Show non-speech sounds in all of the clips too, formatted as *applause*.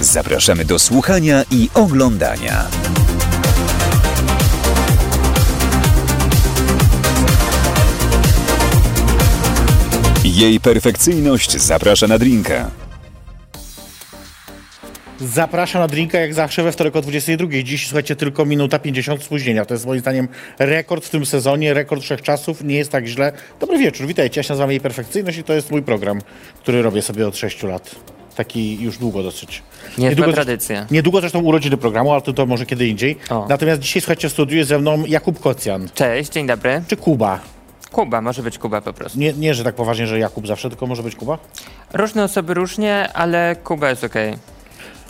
zapraszamy do słuchania i oglądania. Jej perfekcyjność zaprasza na drinka. Zapraszam na drinka jak zawsze we wtorek o 22. Dziś słuchajcie tylko minuta 50 spóźnienia. To jest moim zdaniem rekord w tym sezonie, rekord wszechczasów. Nie jest tak źle. Dobry wieczór, witajcie. Ja się nazywam Jej Perfekcyjność i to jest mój program, który robię sobie od 6 lat. Taki już długo dosyć. Niezła Niedługo tradycja. Niedługo zresztą urodziny programu, ale to, to może kiedy indziej. O. Natomiast dzisiaj słuchajcie w studiu jest ze mną Jakub Kocjan. Cześć, dzień dobry. Czy Kuba? Kuba, może być Kuba po prostu. Nie, nie, że tak poważnie, że Jakub zawsze, tylko może być Kuba? Różne osoby różnie, ale Kuba jest okej.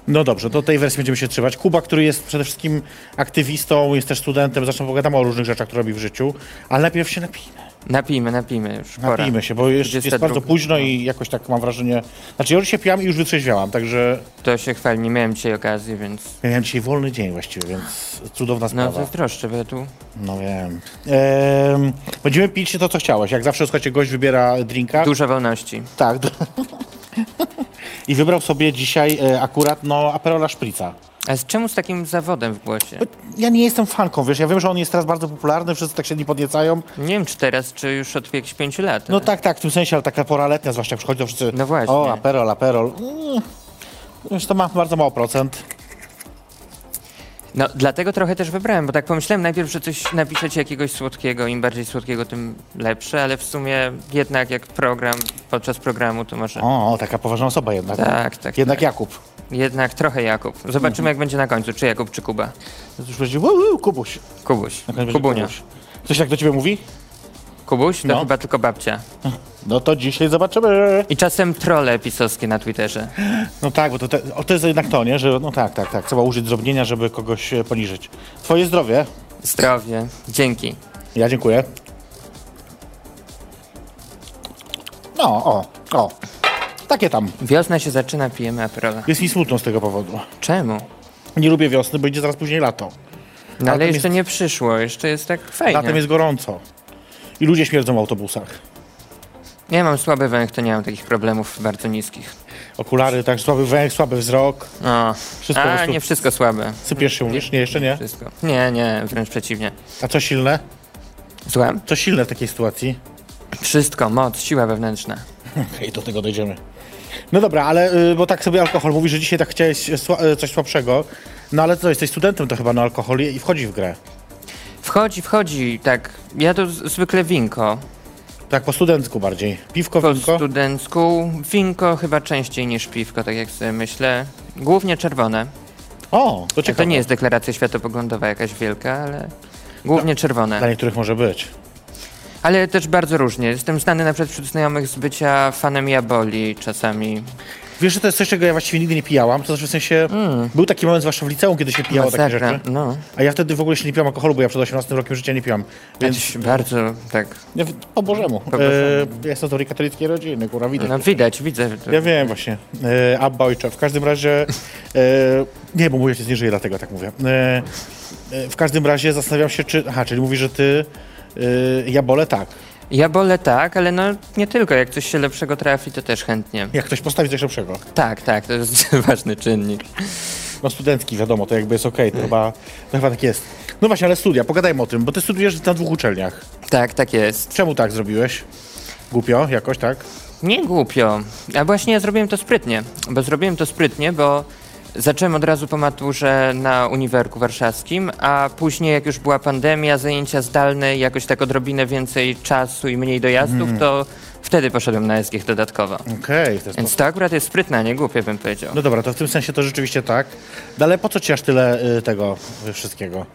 No dobrze, do tej wersji będziemy się trzymać. Kuba, który jest przede wszystkim aktywistą, jest też studentem, zresztą pogadamy o różnych rzeczach, które robi w życiu, ale najpierw się napijmy. Napijmy, napijmy już. Pora. Napijmy się, bo już jest 22. bardzo późno i jakoś tak mam wrażenie... Znaczy ja już się pijam i już wytrzeźwiałam, także To się chwali, nie miałem dzisiaj okazji, więc... ja miałem dzisiaj wolny dzień właściwie, więc cudowna No sprawa. zazdroszczę, bo ja tu... No wiem. Ehm, będziemy pić to, co chciałeś. Jak zawsze, słuchajcie, gość wybiera drinka. Dużo wolności. Tak. *laughs* I wybrał sobie dzisiaj e, akurat, no, Aperola Szprica. A z czemu z takim zawodem w głosie? Ja nie jestem fanką, wiesz, ja wiem, że on jest teraz bardzo popularny, wszyscy tak się nie podniecają. Nie wiem, czy teraz, czy już od jakichś pięciu lat. No tak, tak, w tym sensie, ale taka pora letnia, zwłaszcza jak przychodzi, to wszyscy, No właśnie. o, Aperol, Aperol. Mm, Wiesz, to ma bardzo mało procent. No dlatego trochę też wybrałem, bo tak pomyślałem najpierw, że coś napiszecie jakiegoś słodkiego, im bardziej słodkiego, tym lepsze, ale w sumie jednak jak program, podczas programu to może... O, o, taka poważna osoba jednak. Tak, tak. Jednak tak. Jakub. Jednak trochę Jakub. Zobaczymy Mhm. jak będzie na końcu, czy Jakub, czy Kuba. To już będzie, uu, Kubuś. Kubuś. Kubunia. Kubuś. Ktoś tak do ciebie mówi? Kubuś to No. chyba tylko babcia. No to dzisiaj zobaczymy. I czasem trole pisowskie na Twitterze. No tak, bo to, te, o, to jest jednak to, nie? Że no tak, tak, tak. Trzeba użyć zdrobnienia, żeby kogoś e, poniżyć. Twoje zdrowie. Zdrowie. Dzięki. Ja dziękuję. No, o, o. Takie tam. Wiosna się zaczyna, pijemy Aperola. Jest mi smutno z tego powodu. Czemu? Nie lubię wiosny, bo idzie zaraz później lato. No ale Latem jeszcze jest- nie przyszło, jeszcze jest tak fajnie. Latem jest gorąco. I ludzie śmierdzą w autobusach. Ja mam słaby węch, to nie mam takich problemów bardzo niskich. Okulary, tak, słaby węch, słaby wzrok. O. Wszystko A, nie wszystko słabe. Sypiesz się, mówisz? Nie, jeszcze nie. Wszystko. Nie, nie, wręcz przeciwnie. A co silne? Słucham? Co silne w takiej sytuacji? Wszystko, moc, siła wewnętrzna. *laughs* Okej, do tego dojdziemy. No dobra, ale y, bo tak sobie alkohol mówi, że dzisiaj tak chciałeś sła- y, coś słabszego. No ale co, jesteś studentem, to chyba na alkohol i i wchodzi w grę. Wchodzi, wchodzi, tak. Ja to zwykle winko. Tak po studencku bardziej. Piwko, Po winko. studencku winko chyba częściej niż piwko, tak jak sobie myślę. Głównie czerwone. O, to To ciekawe. nie jest deklaracja światopoglądowa jakaś wielka, ale głównie czerwone. Dla niektórych może być. Ale też bardzo różnie. Jestem znany na przykład wśród znajomych z bycia fanem Jaboli czasami. Wiesz, że to jest coś, czego ja właściwie nigdy nie pijałam. To znaczy w sensie, był taki moment, zwłaszcza w liceum, kiedy się pijało takie rzeczy. No, A ja wtedy w ogóle się nie piłam alkoholu, bo ja przed 18 rokiem życia nie piłam. Więc bardzo tak. ja, po Bożemu. Bożemu. E, ja jestem z katolickiej rodziny, kurwa, widać. No widać, widzę. Ja wiem właśnie. E, Abba ojcze. W każdym razie. E, nie, bo mój ojciec nie żyje, dlatego tak mówię. E, e, w każdym razie zastanawiam się, czy. Aha, czyli mówi, że ty. E, jabole tak. Jabole tak, ale no nie tylko. Jak coś się lepszego trafi, to też chętnie. Jak ktoś postawi coś lepszego. Tak, tak, to jest *laughs* ważny czynnik. No studencki, wiadomo, to jakby jest okej, to, chyba, to chyba tak jest. No właśnie, ale studia, pogadajmy o tym, bo ty studiujesz na dwóch uczelniach. Tak, tak jest. Czemu tak zrobiłeś? Głupio, jakoś tak? Nie głupio. A właśnie ja zrobiłem to sprytnie. Bo zrobiłem to sprytnie, bo zacząłem od razu po maturze na Uniwerku Warszawskim, a później jak już była pandemia, zajęcia zdalne i jakoś tak odrobinę więcej czasu i mniej dojazdów, to wtedy poszedłem na SGH dodatkowo. Okej, sposób. Więc to akurat jest sprytne, nie głupie bym powiedział. No dobra, to w tym sensie to rzeczywiście tak. No ale po co ci aż tyle y, tego y, wszystkiego?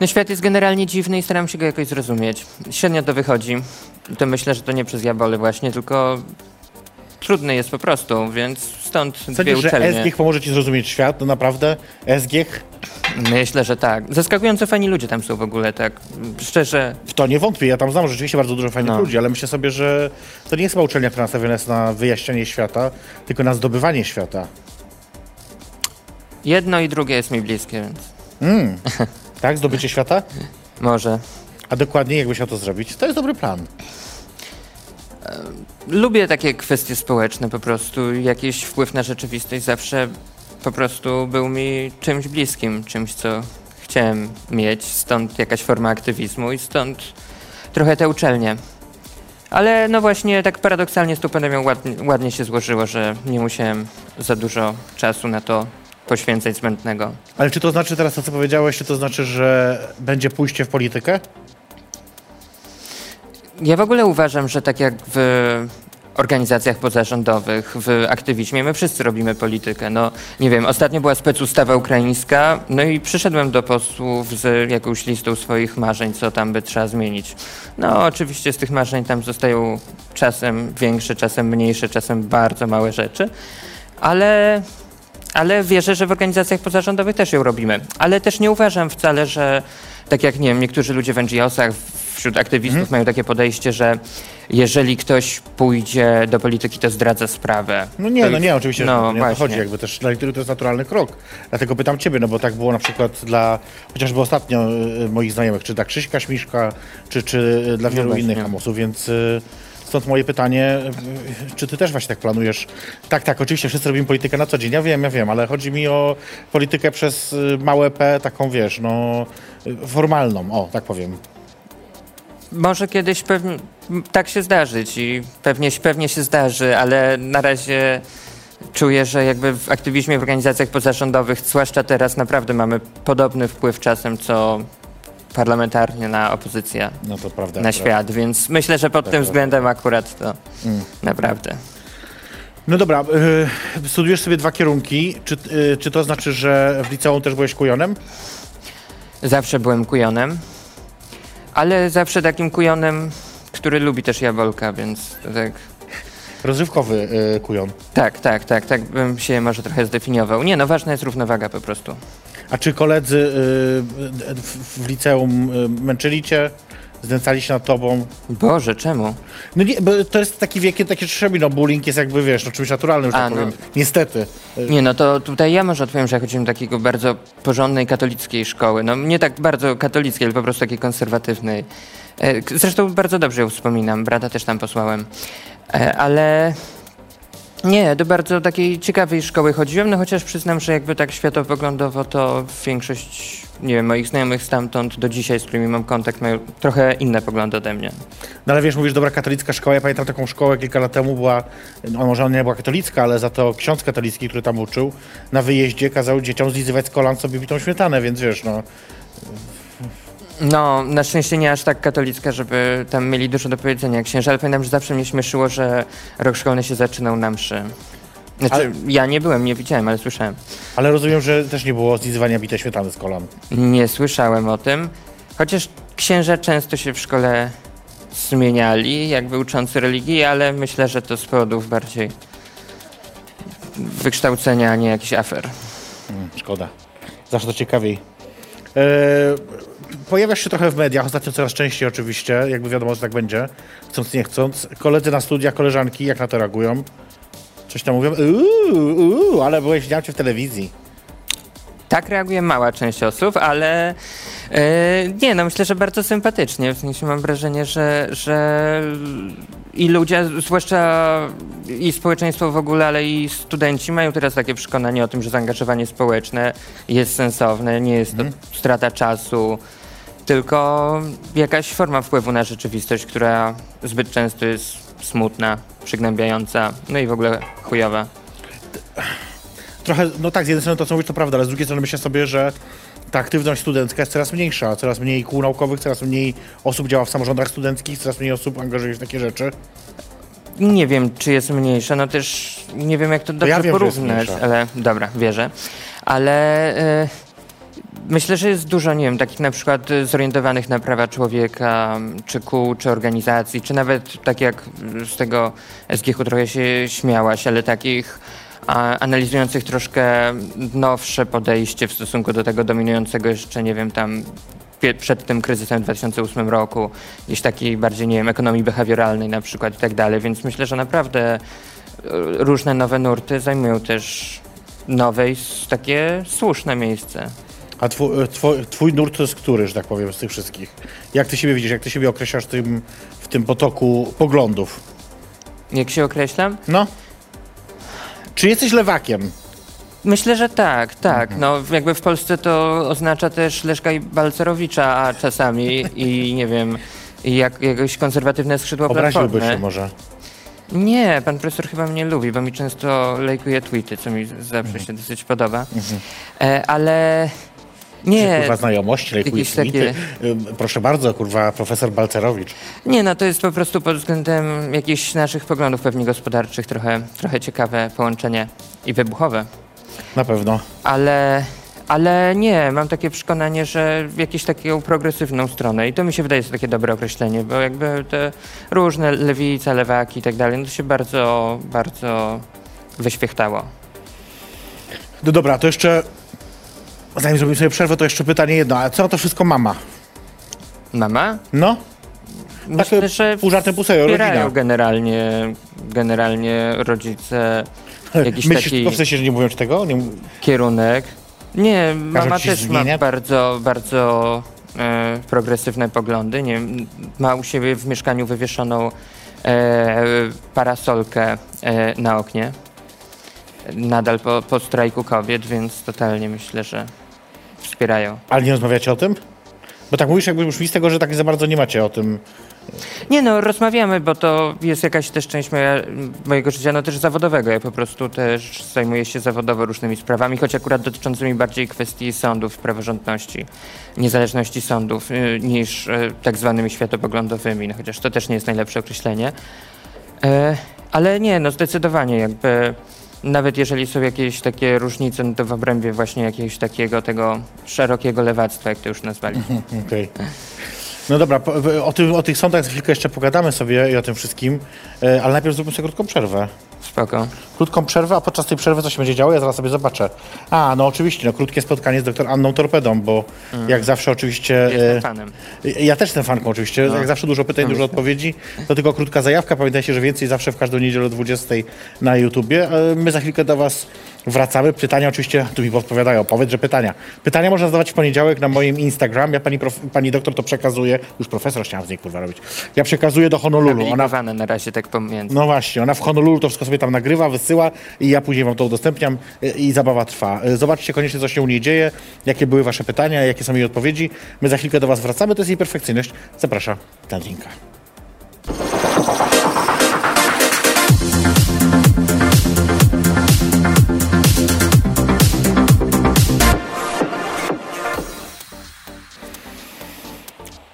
No świat jest generalnie dziwny i staram się go jakoś zrozumieć. Średnio to wychodzi. To myślę, że to nie przez jabole właśnie, tylko trudny jest po prostu, więc stąd dwie Sądzisz, że uczelnie. SGH pomoże ci zrozumieć świat? No naprawdę? SGH? Myślę, że tak. Zaskakująco fajni ludzie tam są w ogóle, tak szczerze. W to nie wątpię, ja tam znam rzeczywiście bardzo dużo fajnych No. ludzi, ale myślę sobie, że to nie jest chyba uczelnia, która nastawiona jest na wyjaśnianie świata, tylko na zdobywanie świata. Jedno i drugie jest mi bliskie, więc Tak? Zdobycie świata? *laughs* może. A dokładnie jakby chciał to zrobić? To jest dobry plan. Lubię takie kwestie społeczne po prostu. Jakiś wpływ na rzeczywistość zawsze po prostu był mi czymś bliskim, czymś, co chciałem mieć. Stąd jakaś forma aktywizmu i stąd trochę te uczelnie. Ale no właśnie tak paradoksalnie z tą pandemią ładnie, ładnie się złożyło, że nie musiałem za dużo czasu na to poświęcać zbędnego. Ale czy to znaczy teraz to, co powiedziałeś, czy to znaczy, że będzie pójście w politykę? Ja w ogóle uważam, że tak jak w organizacjach pozarządowych, w aktywizmie, my wszyscy robimy politykę. No, nie wiem, ostatnio była specustawa ukraińska, no i przyszedłem do posłów z jakąś listą swoich marzeń, co tam by trzeba zmienić. No, oczywiście z tych marzeń tam zostają czasem większe, czasem mniejsze, czasem bardzo małe rzeczy, ale ale wierzę, że w organizacjach pozarządowych też ją robimy. Ale też nie uważam wcale, że tak jak nie wiem, niektórzy ludzie w NGO-sach, wśród aktywistów mają takie podejście, że jeżeli ktoś pójdzie do polityki, to zdradza sprawę. No nie, no nie, oczywiście, no, nie o to właśnie. chodzi, jakby też dla niektórych to jest naturalny krok. Dlatego pytam ciebie, no bo tak było na przykład dla, chociażby ostatnio y, moich znajomych, czy dla Krzyśka Śmiszka, czy, czy y, dla wielu No innych amosów, więc y, stąd moje pytanie, czy ty też właśnie tak planujesz? Tak, tak, oczywiście wszyscy robimy politykę na co dzień, ja wiem, ja wiem, ale chodzi mi o politykę przez y, małe P, taką wiesz, no y, formalną, o, tak powiem. Może kiedyś pewnie tak się zdarzyć i pewnie, pewnie się zdarzy, ale na razie czuję, że jakby w aktywizmie w organizacjach pozarządowych, zwłaszcza teraz, naprawdę mamy podobny wpływ czasem, co parlamentarnie na opozycję, No to prawda. na świat, więc myślę, że pod Tak, tym tak. względem akurat to naprawdę. No dobra, y, studiujesz sobie dwa kierunki, czy, y, czy to znaczy, że w liceum też byłeś kujonem? Zawsze byłem kujonem, ale zawsze takim kujonem, który lubi też jabłka, więc tak... Rozrywkowy y, kujon. Tak, tak, tak, tak bym się może trochę zdefiniował. Nie, no ważna jest równowaga po prostu. A czy koledzy y, w, w liceum y, męczyli cię? Znęcali się nad tobą? Boże, czemu? No nie, bo to jest taki wiek, takie trzeby, no bullying jest jakby, wiesz, no czymś naturalnym, że A, tak no. powiem. Niestety. Y, Nie, no to tutaj ja może odpowiem, że ja chodziłem do takiego bardzo porządnej katolickiej szkoły. No nie tak bardzo katolickiej, ale po prostu takiej konserwatywnej. E, Zresztą bardzo dobrze ją wspominam, brata też tam posłałem. E, Ale nie, do bardzo takiej ciekawej szkoły chodziłem, no chociaż przyznam, że jakby tak światopoglądowo to większość, nie wiem, moich znajomych stamtąd do dzisiaj, z którymi mam kontakt, mają trochę inne poglądy ode mnie. No ale wiesz, mówisz, dobra katolicka szkoła, ja pamiętam taką szkołę kilka lat temu, była, no może ona nie była katolicka, ale za to ksiądz katolicki, który tam uczył, na wyjeździe kazał dzieciom zlizywać z kolan sobie bitą śmietanę, więc wiesz, no. No, na szczęście nie aż tak katolicka, żeby tam mieli dużo do powiedzenia księża, ale pamiętam, że zawsze mnie śmieszyło, że rok szkolny się zaczynał na mszy. Znaczy, Ale- ja nie byłem, nie widziałem, ale słyszałem. Ale rozumiem, że też nie było zlizywania bitej śmietany z kolan. Nie słyszałem o tym, chociaż księża często się w szkole zmieniali, jakby uczący religii, ale myślę, że to z powodów bardziej wykształcenia, a nie jakichś afer. Mm, Szkoda. Zawsze to ciekawiej. E, pojawiasz się trochę w mediach, ostatnio coraz częściej oczywiście, jakby wiadomo, że tak będzie, chcąc nie chcąc. Koledzy na studiach, koleżanki, jak na to reagują? Coś tam mówią, uuu, uuu, ale byłeś, widziałem cię w telewizji. Tak reaguje mała część osób, ale e, nie, no myślę, że bardzo sympatycznie. W sensie mam wrażenie, że, że i ludzie, zwłaszcza i społeczeństwo w ogóle, ale i studenci mają teraz takie przekonanie o tym, że zaangażowanie społeczne jest sensowne, nie jest to strata czasu, tylko jakaś forma wpływu na rzeczywistość, która zbyt często jest smutna, przygnębiająca, no i w ogóle chujowa. Trochę, no tak, z jednej strony to, co mówisz, to prawda, ale z drugiej strony myślę sobie, że ta aktywność studencka jest coraz mniejsza, coraz mniej kół naukowych, coraz mniej osób działa w samorządach studenckich, coraz mniej osób angażuje się w takie rzeczy. Nie wiem, czy jest mniejsza, no też nie wiem, jak to dobrze ja wiem, porównać, ale dobra, wierzę. Ale e, Myślę, że jest dużo, nie wiem, takich na przykład zorientowanych na prawa człowieka, czy kół, czy organizacji, czy nawet tak jak z tego SGH trochę się śmiałaś, ale takich analizujących troszkę nowsze podejście w stosunku do tego dominującego jeszcze, nie wiem, tam przed tym kryzysem w 2008 roku, gdzieś takiej bardziej, nie wiem, ekonomii behawioralnej na przykład i tak dalej, więc myślę, że naprawdę y, różne nowe nurty zajmują też nowe i takie słuszne miejsce. A twój, twój, twój nurt to jest który, że tak powiem, z tych wszystkich? Jak ty siebie widzisz, jak ty siebie określasz w tym, w tym potoku poglądów? Jak się określam? No? Czy jesteś lewakiem? Myślę, że tak, tak. No, jakby w Polsce to oznacza też Leszka i Balcerowicza, a czasami i nie wiem, i jak, jakieś konserwatywne skrzydło Obraziłby Platformy. się może. Nie, pan profesor chyba mnie lubi, bo mi często lajkuje tweety, co mi zawsze się dosyć podoba. E, ale nie, Kurwa znajomości, lejkuje takie- Proszę bardzo, kurwa, profesor Balcerowicz. nie, no to jest po prostu pod względem jakichś naszych poglądów pewnie gospodarczych trochę, trochę ciekawe połączenie i wybuchowe. Na pewno. Ale, ale nie, mam takie przekonanie, że w jakąś taką progresywną stronę i to mi się wydaje jest takie dobre określenie, bo jakby te różne lewice, lewaki i tak dalej, no to się bardzo, bardzo wyświechtało. No dobra, to jeszcze... Zanim zrobimy sobie przerwę, to jeszcze pytanie jedno. A co to wszystko mama? Mama? No? Myślę, że pół żartem, pół serio, wspierają rodzina. generalnie, generalnie rodzice jakiś Myślisz, taki w sensie, że nie mówią ci tego? Nie... kierunek. Nie, mama też zmieniać? ma bardzo, bardzo e, progresywne poglądy. Nie, ma u siebie w mieszkaniu wywieszoną e, parasolkę e, na oknie. Nadal po, po strajku kobiet, więc totalnie myślę, że wspierają. Ale nie rozmawiacie o tym? Bo tak mówisz, jakby już mi z tego, że tak za bardzo nie macie o tym. Nie no, rozmawiamy, bo to jest jakaś też część moja, mojego życia, no też zawodowego. Ja po prostu też zajmuję się zawodowo różnymi sprawami, choć akurat dotyczącymi bardziej kwestii sądów, praworządności, niezależności sądów, y, niż y, tak zwanymi światopoglądowymi, no chociaż to też nie jest najlepsze określenie. E, ale nie, no zdecydowanie jakby nawet jeżeli są jakieś takie różnice, no to w obrębie właśnie jakiegoś takiego tego szerokiego lewactwa, jak to już nazwali. *laughs* Okej. No dobra, o, tym, o tych sądach za chwilkę jeszcze pogadamy sobie i o tym wszystkim, e, ale najpierw zróbmy sobie krótką przerwę. Spoko. Krótką przerwę, a podczas tej przerwy co się będzie działo, ja zaraz sobie zobaczę. A, no oczywiście, no krótkie spotkanie z doktor Anną Torpedą, bo jak zawsze oczywiście... e, Jestem fanem. Ja też jestem fanką oczywiście, jak zawsze dużo pytań, dużo odpowiedzi. To tylko krótka zajawka. Pamiętajcie, że więcej zawsze w każdą niedzielę o 20 na YouTubie. E, My za chwilkę do Was wracamy. Pytania oczywiście, tu mi podpowiadają, powiedz, że pytania. Pytania można zadawać w poniedziałek na moim Instagram. Ja pani, prof, pani doktor to przekazuję, już profesor chciałam z niej kurwa robić. Ja przekazuję do Honolulu. Ona na razie tak pomiędzy. no właśnie, ona w Honolulu to wszystko sobie tam nagrywa, wysyła i ja później wam to udostępniam y, i zabawa trwa. Y, Zobaczcie koniecznie, co się u niej dzieje, jakie były wasze pytania, jakie są jej odpowiedzi. My za chwilkę do was wracamy, to jest jej perfekcyjność. Zapraszam, Tandrinka.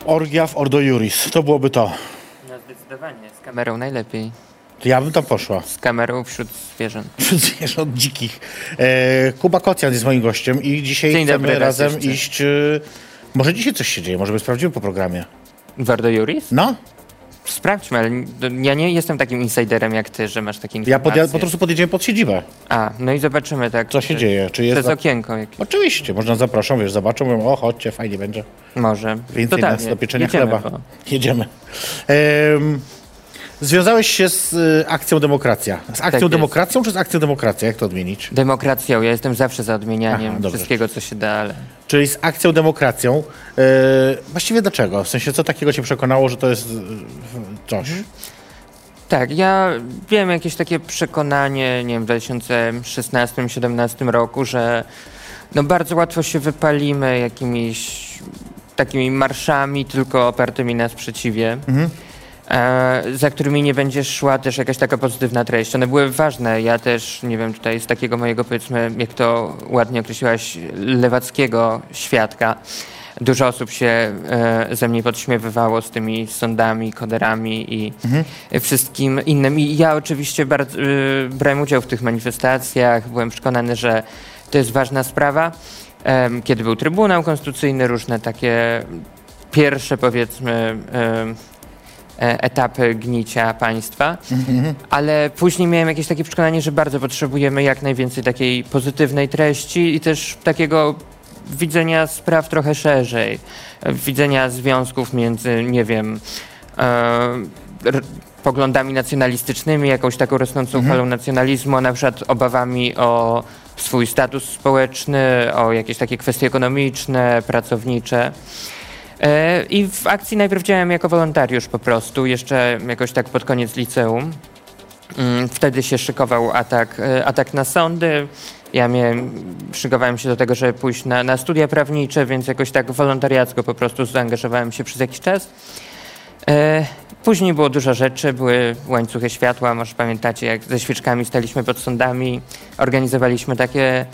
Orgia w Ordo Juris, to byłoby to. No zdecydowanie, z kamerą najlepiej. To ja bym tam poszła. Z kamerą wśród zwierząt. wśród zwierząt dzikich. E, Kuba Kocjan jest moim gościem i dzisiaj Dzień chcemy dobry, raz razem jeszcze. iść... E, może dzisiaj coś się dzieje, może by sprawdzimy po programie. Wardo Juris? No, Sprawdźmy, ale ja nie jestem takim insiderem jak ty, że masz takie ja informacje. podja- po prostu podjedziemy pod siedzibę. A, no i zobaczymy tak. Co się przez- dzieje? Czy jest... Przez okienko jakieś. Oczywiście, można zapraszam, wiesz, zobaczą, mówią, o chodźcie, fajnie będzie. Może. Więcej Totalnie. nas do pieczenia Jedziemy, chleba. bo- Jedziemy. Em, związałeś się z y, akcją Demokracja. Z akcją jest. Demokracją czy z akcją Demokracja? Jak to odmienić? Demokracją, ja jestem zawsze za odmienianiem Aha, wszystkiego, co się da, ale... Czyli z akcją Demokracją. E, właściwie dlaczego? W sensie, co takiego cię przekonało, że to jest y, coś? Tak, ja wiem jakieś takie przekonanie, nie wiem, w 2016-2017 roku, że no bardzo łatwo się wypalimy jakimiś takimi marszami tylko opartymi na sprzeciwie, e, za którymi nie będzie szła też jakaś taka pozytywna treść. One były ważne. Ja też, nie wiem, tutaj z takiego mojego, powiedzmy, jak to ładnie określiłaś, lewackiego świadka, Dużo osób się e, ze mnie podśmiewywało z tymi sądami, koderami i wszystkim innym. I ja oczywiście bardzo, e, brałem udział w tych manifestacjach, byłem przekonany, że to jest ważna sprawa. kiedy był Trybunał Konstytucyjny, różne takie pierwsze powiedzmy e, etapy gnicia państwa, ale później miałem jakieś takie przekonanie, że bardzo potrzebujemy jak najwięcej takiej pozytywnej treści i też takiego widzenia spraw trochę szerzej, e, widzenia związków między, nie wiem, e, poglądami nacjonalistycznymi, jakąś taką rosnącą falą nacjonalizmu, a na przykład obawami o swój status społeczny, o jakieś takie kwestie ekonomiczne, pracownicze. E, I w akcji najpierw działałem jako wolontariusz po prostu, jeszcze jakoś tak pod koniec liceum. Mm, Wtedy się szykował atak, e, atak na sądy. Ja miałem, szykowałem się do tego, żeby pójść na, na studia prawnicze, więc jakoś tak wolontariacko po prostu zaangażowałem się przez jakiś czas. E, Później było dużo rzeczy, były łańcuchy światła, może pamiętacie, jak ze świeczkami staliśmy pod sądami, organizowaliśmy takie,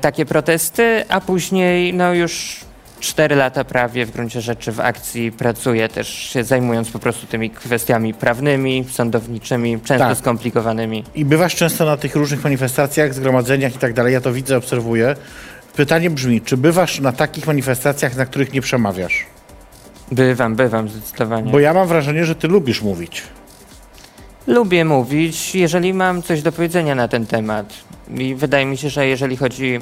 takie protesty, a później no już cztery lata prawie w gruncie rzeczy w akcji pracuję, też się zajmując po prostu tymi kwestiami prawnymi, sądowniczymi, często Tak. skomplikowanymi. I bywasz często na tych różnych manifestacjach, zgromadzeniach i tak dalej, ja to widzę, obserwuję. Pytanie brzmi, czy bywasz na takich manifestacjach, na których nie przemawiasz? Bywam, bywam zdecydowanie. Bo ja mam wrażenie, że ty lubisz mówić. Lubię mówić, jeżeli mam coś do powiedzenia na ten temat. I wydaje mi się, że jeżeli chodzi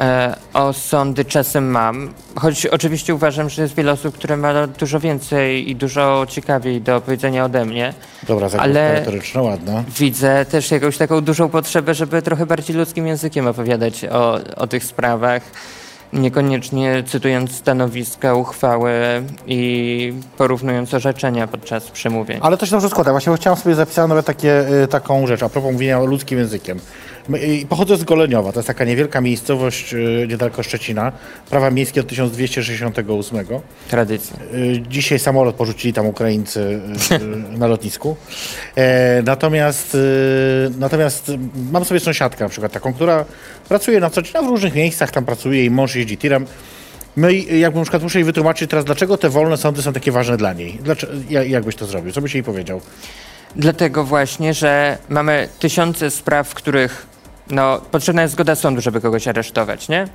e, o sądy, czasem mam. Choć oczywiście uważam, że jest wiele osób, które ma dużo więcej i dużo ciekawiej do powiedzenia ode mnie. Dobra, Ale- retoryczna, ładna. Widzę też jakąś taką dużą potrzebę, żeby trochę bardziej ludzkim językiem opowiadać o, o tych sprawach. Niekoniecznie cytując stanowiska, uchwały i porównując orzeczenia podczas przemówień. Ale to się dobrze składa. Właśnie chciałem sobie zapisać nawet takie, y, taką rzecz, a propos mówienia ludzkim językiem. My- Pochodzę z Goleniowa, to jest taka niewielka miejscowość y, niedaleko Szczecina. Prawa miejskie od 1268. Tradycja. Y, Dzisiaj samolot porzucili tam Ukraińcy y, na lotnisku. E, natomiast, natomiast mam sobie sąsiadkę na przykład taką, która pracuje na co dzień, w różnych miejscach tam pracuje, jej mąż jeździ tirem. No i jakbym na przykład muszę jej wytłumaczyć teraz, dlaczego te wolne sądy są takie ważne dla niej. Dlaczego, ja- jak byś to zrobił? Co byś jej powiedział? Dlatego właśnie, że mamy tysiące spraw, w których no, potrzebna jest zgoda sądu, żeby kogoś aresztować, nie?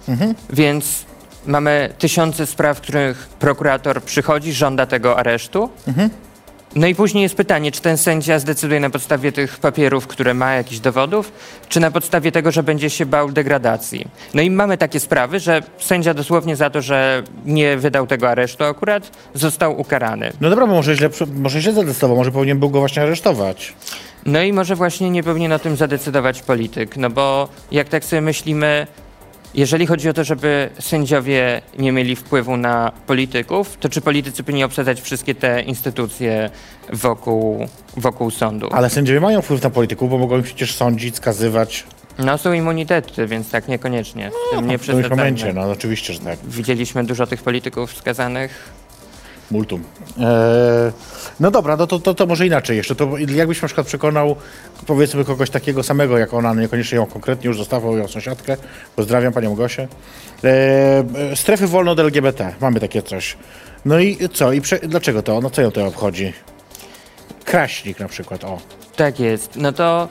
Więc mamy tysiące spraw, w których prokurator przychodzi, żąda tego aresztu. No i później jest pytanie, czy ten sędzia zdecyduje na podstawie tych papierów, które ma, jakichś dowodów, czy na podstawie tego, że będzie się bał degradacji. No i mamy takie sprawy, że sędzia dosłownie za to, że nie wydał tego aresztu akurat, został ukarany. No dobra, bo może źle, może źle zadecydował, może powinien był go właśnie aresztować. No i może właśnie nie powinien o tym zadecydować polityk, no bo jak tak sobie myślimy, jeżeli chodzi o to, żeby sędziowie nie mieli wpływu na polityków, to czy politycy powinni obsadzać wszystkie te instytucje wokół, wokół sądu? Ale sędziowie mają wpływ na polityków, bo mogą przecież sądzić, skazywać. No są immunitety, więc tak niekoniecznie. W tym nie w przesadzajmy. momencie, no oczywiście, że tak. Widzieliśmy dużo tych polityków skazanych. Multum. Eee, no dobra, no to, to, to może inaczej jeszcze. To jakbyś na przykład przekonał, powiedzmy, kogoś takiego samego jak ona, niekoniecznie ją konkretnie, już zostawał ją sąsiadkę. Pozdrawiam panią Gosię. Eee, e, strefy wolne od LGBT. Mamy takie coś. No i co? I prze, dlaczego to? No co ją to obchodzi? Kraśnik na przykład, o. Tak jest. No to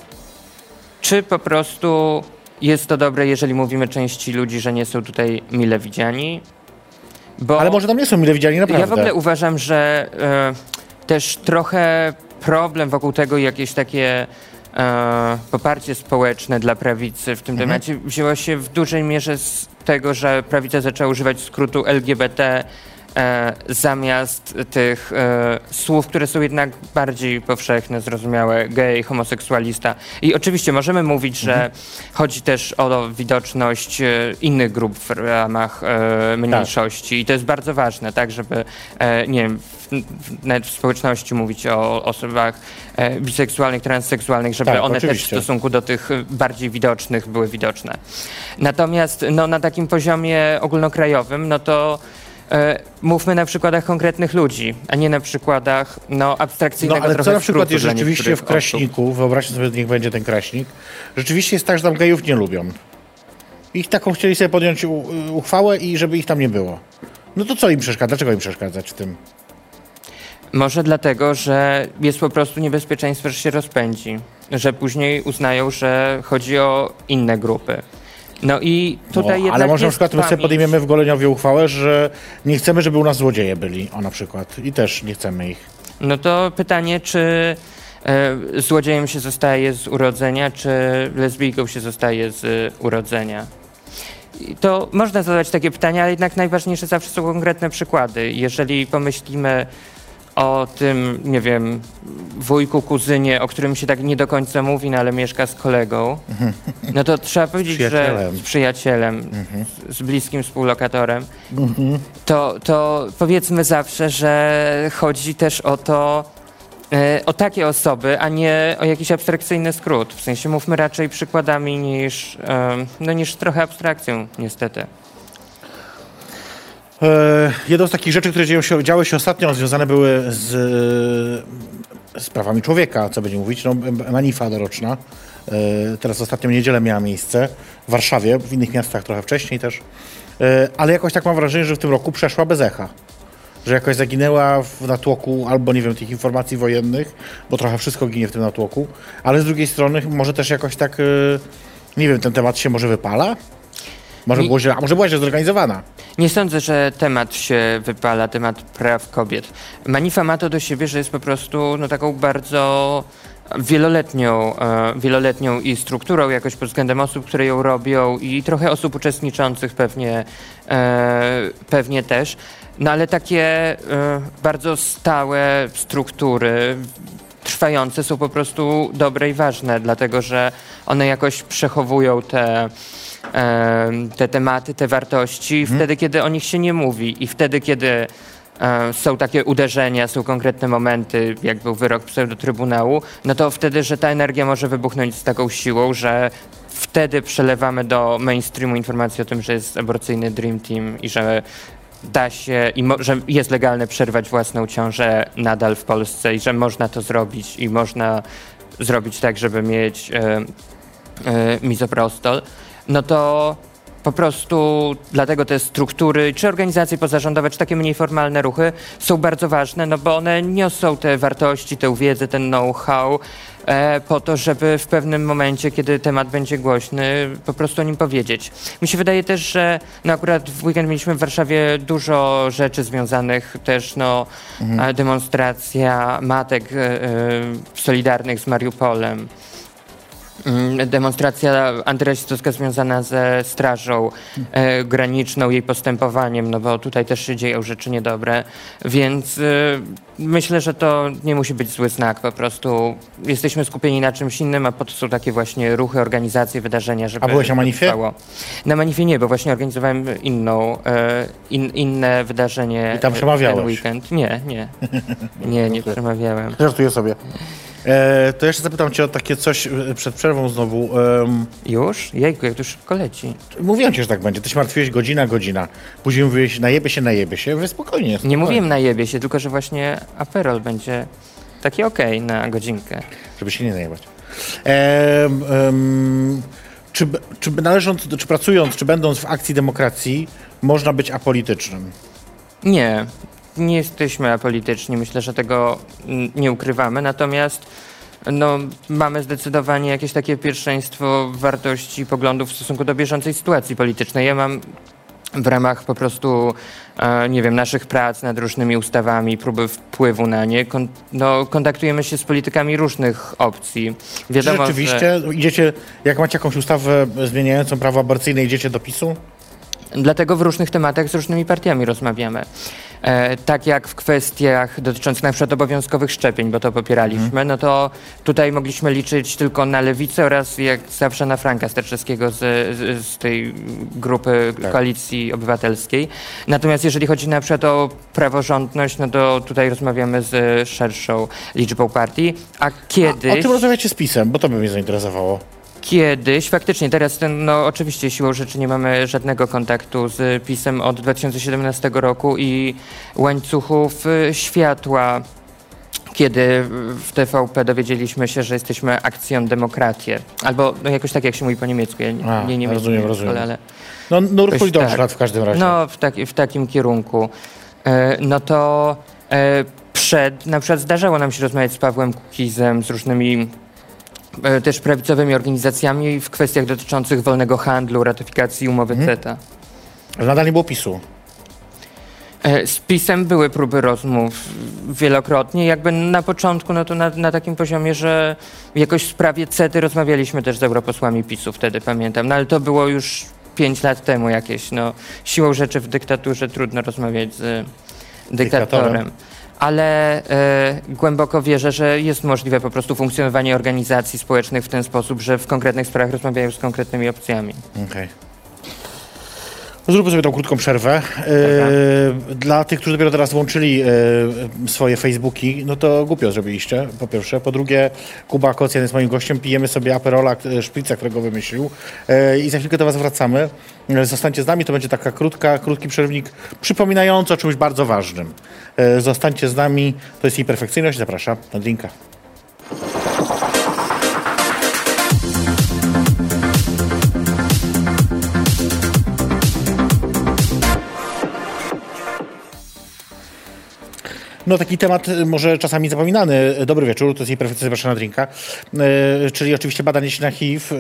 czy po prostu jest to dobre, jeżeli mówimy części ludzi, że nie są tutaj mile widziani? Bo Ale może tam nie są mile widziani naprawdę. ja w ogóle uważam, że e, też trochę problem wokół tego, jakieś takie e, poparcie społeczne dla prawicy w tym Mhm. temacie wzięło się w dużej mierze z tego, że prawica zaczęła używać skrótu LGBT e, zamiast tych e, słów, które są jednak bardziej powszechne, zrozumiałe, gej, homoseksualista. I oczywiście możemy mówić, że Mhm. chodzi też o widoczność e, innych grup w ramach e, mniejszości i to jest bardzo ważne, tak, żeby e, nie wiem, w, w, nawet w społeczności mówić o osobach e, biseksualnych, transseksualnych, żeby Tak, one też w oczywiście. stosunku do tych bardziej widocznych były widoczne. Natomiast no, na takim poziomie ogólnokrajowym, no to mówmy na przykładach konkretnych ludzi, a nie na przykładach no, No abstrakcyjnego ale trochę co na przykład jest rzeczywiście w niektórych osób. Kraśniku, wyobraźcie sobie, niech będzie ten Kraśnik, rzeczywiście jest tak, że tam gejów nie lubią. Ich taką chcieli sobie podjąć uchwałę i żeby ich tam nie było. No to co im przeszkadza? Dlaczego im przeszkadzać w tym? Może dlatego, że jest po prostu niebezpieczeństwo, że się rozpędzi, że później uznają, że chodzi o inne grupy. No i tutaj no, Ale może na przykład my sobie pamięć. podejmiemy w Goleniowie uchwałę, że nie chcemy, żeby u nas złodzieje byli, o na przykład. I też nie chcemy ich. No to pytanie, czy e, złodziejem się zostaje z urodzenia, czy lesbijką się zostaje z e, urodzenia? I to można zadać takie pytania, ale jednak najważniejsze zawsze są konkretne przykłady. Jeżeli pomyślimy o tym, nie wiem, wujku, kuzynie, o którym się tak nie do końca mówi, no ale mieszka z kolegą, no to trzeba powiedzieć, że z przyjacielem, z bliskim współlokatorem, to, to powiedzmy zawsze, że chodzi też o to, e, o takie osoby, a nie o jakiś abstrakcyjny skrót. W sensie mówmy raczej przykładami niż, em, no, niż trochę abstrakcją, niestety. E, jedną z takich rzeczy, które działy się ostatnio, związane były z, z prawami człowieka, co będzie mówić, no, manifa doroczna. E, teraz ostatnią niedzielę miała miejsce w Warszawie, w innych miastach trochę wcześniej też. E, ale jakoś tak mam wrażenie, że w tym roku przeszła bez echa. Że jakoś zaginęła w natłoku albo, nie wiem, tych informacji wojennych, bo trochę wszystko ginie w tym natłoku, ale z drugiej strony może też jakoś tak, e, nie wiem, ten temat się może wypala? Może, Mi- było źle, a może była źle zorganizowana? Nie sądzę, że temat się wypala, temat praw kobiet. Manifa ma to do siebie, że jest po prostu no, taką bardzo wieloletnią, e, wieloletnią i strukturą jakoś pod względem osób, które ją robią i trochę osób uczestniczących pewnie, e, pewnie też. No ale takie e, bardzo stałe struktury trwające są po prostu dobre i ważne, dlatego że one jakoś przechowują te, em, te tematy, te wartości wtedy, kiedy o nich się nie mówi i wtedy, kiedy e, są takie uderzenia, są konkretne momenty, jak był wyrok pseudotrybunału, no to wtedy, że ta energia może wybuchnąć z taką siłą, że wtedy przelewamy do mainstreamu informację o tym, że jest aborcyjny Dream Team i że da się i że jest legalne przerwać własną ciążę nadal w Polsce i że można to zrobić i można zrobić tak, żeby mieć e, e, mizoprostol, no to po prostu dlatego te struktury, czy organizacje pozarządowe, czy takie mniej formalne ruchy są bardzo ważne, no bo one niosą te wartości, tę wiedzę, ten know-how e, po to, żeby w pewnym momencie, kiedy temat będzie głośny, po prostu o nim powiedzieć. Mi się wydaje też, że no akurat w weekend mieliśmy w Warszawie dużo rzeczy związanych też, no, e, demonstracja matek e, e, solidarnych z Mariupolem. Mm, Demonstracja antyrasistowska związana ze strażą e, graniczną, jej postępowaniem, no bo tutaj też się dzieją rzeczy niedobre, więc e, myślę, że to nie musi być zły znak, po prostu jesteśmy skupieni na czymś innym, a po to są takie właśnie ruchy, organizacje, wydarzenia, żeby A byłeś na Manifie? trwało. Na Manifie nie, bo właśnie organizowałem inną, e, in, inne wydarzenie I tam e, przemawiałeś? ten weekend. Nie, nie, *laughs* nie, nie przemawiałem. Żartuję sobie. E, to jeszcze zapytam cię o takie coś e, przed przerwą znowu. Już? Jejku, jak to szybko leci. mówiłem ci, że tak będzie. Ty się martwiłeś godzina, godzina. Później mówiłeś, najebie się, najebie się. Wy spokojnie. Nie spokojnie. mówiłem na jebie się, tylko że właśnie Aperol będzie taki okej na godzinkę. Żeby się nie najebać. Czy, czy należąc, czy pracując, czy będąc w akcji demokracji, można być apolitycznym? Nie, nie jesteśmy apolityczni, myślę, że tego nie ukrywamy, natomiast no, mamy zdecydowanie jakieś takie pierwszeństwo wartości i poglądów w stosunku do bieżącej sytuacji politycznej. Ja mam w ramach po prostu, e, nie wiem, naszych prac nad różnymi ustawami, próby wpływu na nie, kon, no, kontaktujemy się z politykami różnych opcji. Czy Wiadomo, że... rzeczywiście idziecie, jak macie jakąś ustawę zmieniającą prawo aborcyjne, idziecie do PiSu? Dlatego w różnych tematach z różnymi partiami rozmawiamy. E, tak jak w kwestiach dotyczących na przykład obowiązkowych szczepień, bo to popieraliśmy, no to tutaj mogliśmy liczyć tylko na lewicę oraz jak zawsze na Franka Sterczewskiego z, z, z tej grupy Koalicji Obywatelskiej. Natomiast jeżeli chodzi na przykład o praworządność, no to tutaj rozmawiamy z szerszą liczbą partii, a A, kiedyś... o tym rozmawiacie z PiSem, bo to by mnie zainteresowało. Kiedyś, faktycznie, teraz ten, no oczywiście siłą rzeczy nie mamy żadnego kontaktu z PiSem od 2017 roku i łańcuchów y, światła, kiedy w TVP dowiedzieliśmy się, że jesteśmy akcją demokratię. Albo no, jakoś tak, jak się mówi po niemiecku, ja nie, A, nie niemiecki rozumiem, nie rozumiem. ale No, no Jakoś chuj dobrze tak. w każdym razie. no w, taki, w takim kierunku. E, no to e, przed, na przykład zdarzało nam się rozmawiać z Pawłem Kukizem, z różnymi też prawicowymi organizacjami w kwestiach dotyczących wolnego handlu, ratyfikacji umowy Mhm. CETA. Ale nadal nie było PiSu. E, Z PiSem były próby rozmów wielokrotnie. Jakby na początku, no to na, na takim poziomie, że jakoś w sprawie CETY rozmawialiśmy też z europosłami PiSu wtedy, pamiętam. No ale to było już pięć lat temu jakieś. No, siłą rzeczy w dyktaturze trudno rozmawiać z dyktatorem. Dyktatorem. Ale e, głęboko wierzę, że jest możliwe po prostu funkcjonowanie organizacji społecznych w ten sposób, że w konkretnych sprawach rozmawiają z konkretnymi opcjami. Okej. Zróbmy sobie tą krótką przerwę. E, dla tych, którzy dopiero teraz włączyli e, swoje Facebooki, no to głupio zrobiliście, po pierwsze. Po drugie, Kuba Kocjan jest moim gościem, pijemy sobie Aperola, e, szprica, którego wymyślił i za chwilkę do was wracamy. Zostańcie z nami, to będzie taka krótka, krótki przerwnik przypominający o czymś bardzo ważnym. Zostańcie z nami, to jest jej perfekcyjność, zapraszam na drinka. No taki temat y, może czasami zapominany. Dobry wieczór, to jest jej perfekcja zapraszana drinka. E, czyli oczywiście badanie się na HIV, e,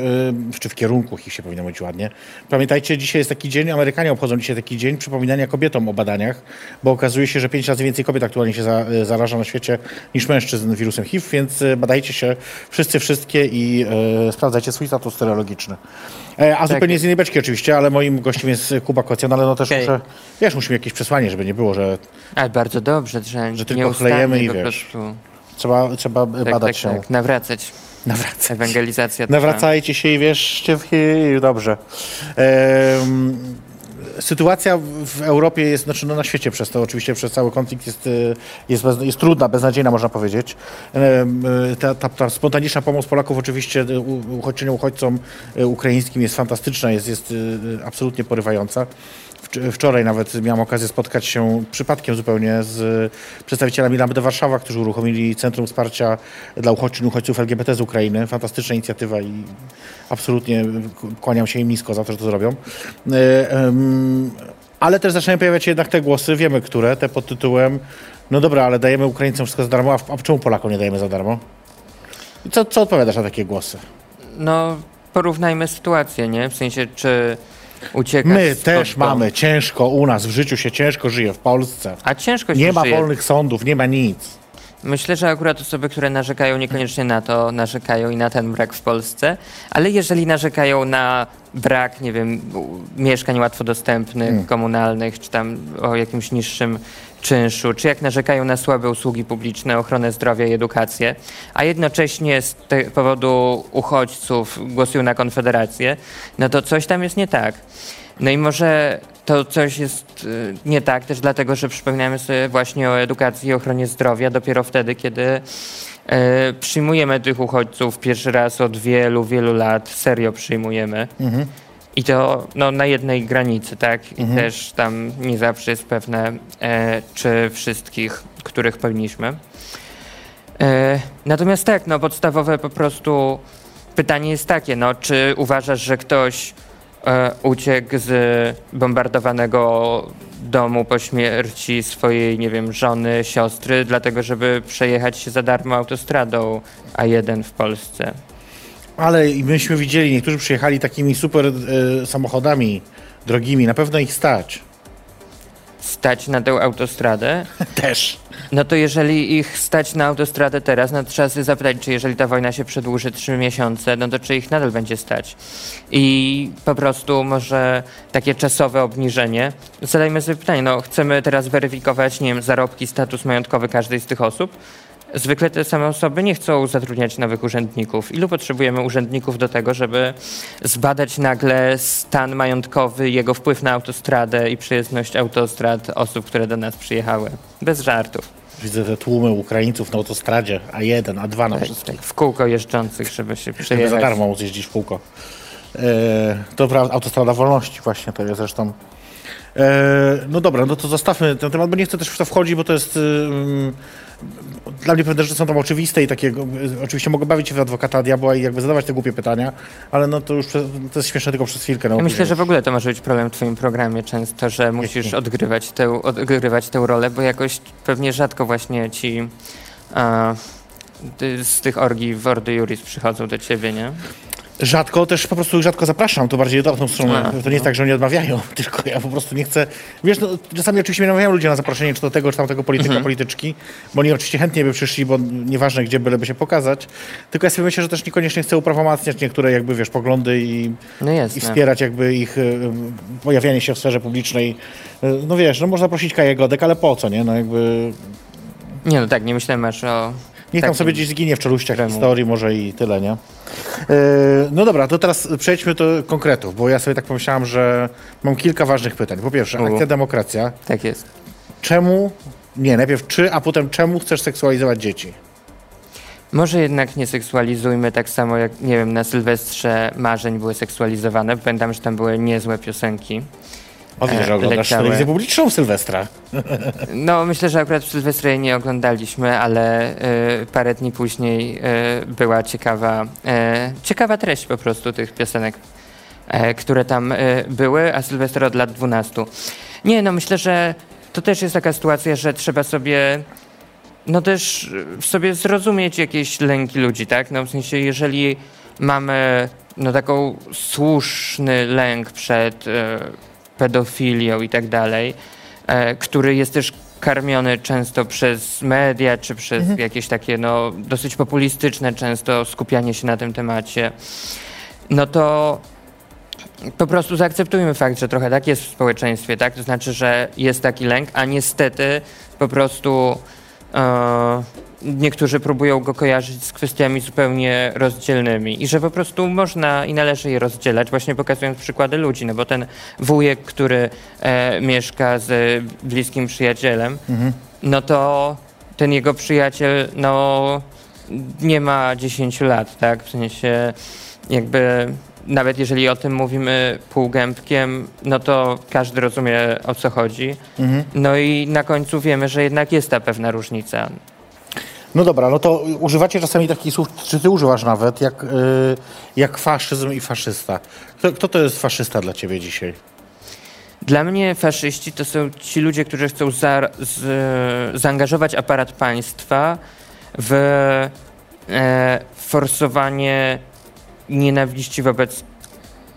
czy w kierunku HIV się powinno mówić ładnie. Pamiętajcie, dzisiaj jest taki dzień, Amerykanie obchodzą dzisiaj taki dzień przypominania kobietom o badaniach, bo okazuje się, że pięć razy więcej kobiet aktualnie się za, zaraża na świecie niż mężczyzn wirusem HIV, więc badajcie się wszyscy, wszystkie i e, sprawdzajcie swój status serologiczny. E, a zupełnie z innej beczki oczywiście, ale moim gościem jest Kuba Kocjan, ale no też Okej. muszę, wiesz, musimy jakieś przesłanie, żeby nie było, że Ale bardzo dobrze, że, Że tylko chlejemy i wiesz, trzeba, trzeba tak, badać tak, się. tak, nawracać. Nawracać. Ewangelizacja. Nawracajcie się i wierzcie w. Dobrze. Em, sytuacja w Europie jest, znaczy no na świecie przez to, oczywiście przez cały konflikt jest, y, jest, bez, jest trudna, beznadziejna można powiedzieć. Em, y, Ta, ta, ta spontaniczna pomoc Polaków oczywiście uchodźczyniom, uchodźcom ukraińskim jest fantastyczna, jest, jest absolutnie porywająca. Wcz- Wczoraj nawet miałem okazję spotkać się przypadkiem zupełnie z przedstawicielami Lambda Warszawa, którzy uruchomili Centrum Wsparcia dla uchodźczyń, uchodźców LGBT z Ukrainy. Fantastyczna inicjatywa i absolutnie kłaniam się im nisko za to, że to zrobią. E, Ale też zaczynają pojawiać się jednak te głosy, wiemy które, te pod tytułem no dobra, ale dajemy Ukraińcom wszystko za darmo, a, a czemu Polakom nie dajemy za darmo? Co, co odpowiadasz na takie głosy? No, porównajmy sytuację, nie? W sensie, czy uciekasz My też domu- mamy ciężko u nas, w życiu się ciężko żyje w Polsce. A ciężko się Nie ma żyje. wolnych sądów, nie ma nic. Myślę, że akurat osoby, które narzekają niekoniecznie na to, narzekają i na ten brak w Polsce, ale jeżeli narzekają na brak, nie wiem, mieszkań łatwo dostępnych, Hmm. komunalnych, czy tam o jakimś niższym czynszu, czy jak narzekają na słabe usługi publiczne, ochronę zdrowia i edukację, a jednocześnie z powodu uchodźców głosują na Konfederację, no to coś tam jest nie tak. No i może to coś jest y, nie tak też dlatego, że przypominamy sobie właśnie o edukacji i ochronie zdrowia dopiero wtedy, kiedy y, przyjmujemy tych uchodźców pierwszy raz od wielu, wielu lat, serio przyjmujemy. I to no, na jednej granicy, tak? I też tam nie zawsze jest pewne, e, czy wszystkich, których powinniśmy. E, natomiast tak, no podstawowe po prostu pytanie jest takie, no czy uważasz, że ktoś e, uciekł z bombardowanego domu po śmierci swojej, nie wiem, żony, siostry, dlatego żeby przejechać się za darmo autostradą A1 w Polsce? Ale i myśmy widzieli, niektórzy przyjechali takimi super e, samochodami drogimi, na pewno ich stać. Stać na tę autostradę? *laughs* Też. No to jeżeli ich stać na autostradę teraz, no to trzeba sobie zapytać, czy jeżeli ta wojna się przedłuży trzy miesiące, no to czy ich nadal będzie stać. I po prostu może takie czasowe obniżenie. Zadajmy sobie pytanie, no chcemy teraz weryfikować, nie wiem, zarobki, status majątkowy każdej z tych osób. Zwykle te same osoby nie chcą zatrudniać nowych urzędników. Ilu potrzebujemy urzędników do tego, żeby zbadać nagle stan majątkowy, jego wpływ na autostradę i przyjezdność autostrad osób, które do nas przyjechały? Bez żartów. Widzę te tłumy Ukraińców na autostradzie A1, A2 na Tak, wszystkich. tak, w kółko jeżdżących, żeby się Żeby za przejechać. darmo móc jeździć w kółko. E, to prawda, autostrada wolności właśnie to jest zresztą. E, no dobra, no to zostawmy ten temat, bo nie chcę też w to wchodzić, bo to jest... dla mnie pewne rzeczy są tam oczywiste i takiego, y, oczywiście mogę bawić się w adwokata diabła i jakby zadawać te głupie pytania, ale no to już to jest śmieszne tylko przez chwilkę. No, Ja myślę, że w ogóle to może być problem w twoim programie często, że musisz odgrywać tę, odgrywać tę rolę, bo jakoś pewnie rzadko właśnie ci a, z tych orgii w Ordy Juris przychodzą do ciebie, nie? Rzadko też po prostu rzadko zapraszam, to bardziej odwrotną stronę. A, to nie jest no. tak, że oni odmawiają, *laughs* tylko ja po prostu nie chcę. Wiesz, no, czasami oczywiście mnie namawiają ludzie na zaproszenie, czy do tego, czy tamtego polityka, Mhm. polityczki, bo oni oczywiście chętnie by przyszli, bo nieważne gdzie byleby się pokazać. Tylko ja sobie myślę, że też niekoniecznie chcę uprawomacniać niektóre jakby, wiesz, poglądy i, No i jasne. wspierać jakby ich y, pojawianie się w sferze publicznej. Y, No wiesz, no można prosić Kaję Godek, ale po co, nie? No jakby Nie no tak, nie myślałem aż o... Niech tam sobie gdzieś zginie w czeluściach Temu. historii, może i tyle, nie? E, no dobra, to teraz przejdźmy do konkretów, bo ja sobie tak pomyślałem, że mam kilka ważnych pytań. Po pierwsze, U. akcja demokracja. Tak jest. Czemu, nie, najpierw czy, a potem czemu chcesz seksualizować dzieci? Może jednak nie seksualizujmy tak samo jak, nie wiem, na Sylwestrze marzeń były seksualizowane. Pamiętam, że tam były niezłe piosenki. O, widzę, E, że oglądasz leciały. telewizję publiczną Sylwestra. *laughs* No, myślę, że akurat w Sylwestrze jej nie oglądaliśmy, ale y, parę dni później y, była ciekawa, y, ciekawa treść po prostu tych piosenek, które tam były, a Sylwester od lat 12. Nie, no myślę, że to też jest taka sytuacja, że trzeba sobie no też sobie zrozumieć jakieś lęki ludzi, tak? No w sensie, jeżeli mamy no taką słuszny lęk przed e, pedofilią i tak dalej, e, który jest też karmiony często przez media, czy przez jakieś takie no dosyć populistyczne często skupianie się na tym temacie, no to po prostu zaakceptujmy fakt, że trochę tak jest w społeczeństwie, tak? To znaczy, że jest taki lęk, a niestety po prostu e, niektórzy próbują go kojarzyć z kwestiami zupełnie rozdzielnymi i że po prostu można i należy je rozdzielać, właśnie pokazując przykłady ludzi, no bo ten wujek, który e, mieszka z bliskim przyjacielem, no to ten jego przyjaciel, no nie ma 10 lat, tak? W sensie jakby nawet jeżeli o tym mówimy półgębkiem, no to każdy rozumie o co chodzi. No i na końcu wiemy, że jednak jest ta pewna różnica. No dobra, no to używacie czasami takich słów, czy ty używasz nawet, jak, y, jak faszyzm i faszysta. Kto, kto to jest faszysta dla ciebie dzisiaj? Dla mnie faszyści to są ci ludzie, którzy chcą za, z, zaangażować aparat państwa w e, forsowanie nienawiści wobec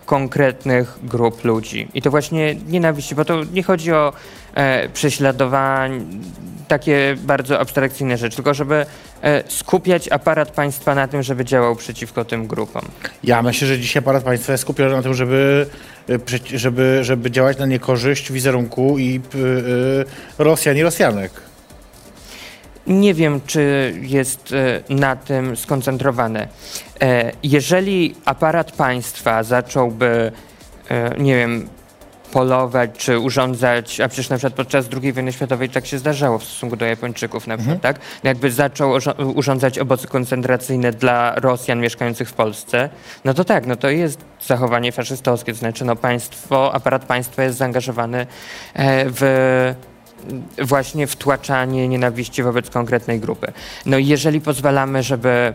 konkretnych grup ludzi. I to właśnie nienawiści, bo to nie chodzi o e, prześladowanie, takie bardzo abstrakcyjne rzeczy, tylko żeby e, skupiać aparat państwa na tym, żeby działał przeciwko tym grupom. Ja myślę, że dzisiaj aparat państwa jest skupiony na tym, żeby, przeci- żeby, żeby działać na niekorzyść wizerunku i y, Rosjan i Rosjanek. Nie wiem, czy jest e, na tym skoncentrowany. E, Jeżeli aparat państwa zacząłby, e, nie wiem, polować czy urządzać, a przecież na przykład podczas II wojny światowej tak się zdarzało w stosunku do Japończyków na przykład, tak? Jakby zaczął urządzać obozy koncentracyjne dla Rosjan mieszkających w Polsce, no to tak, no to jest zachowanie faszystowskie, to znaczy no państwo, aparat państwa jest zaangażowany e, w właśnie wtłaczanie nienawiści wobec konkretnej grupy. No i jeżeli pozwalamy, żeby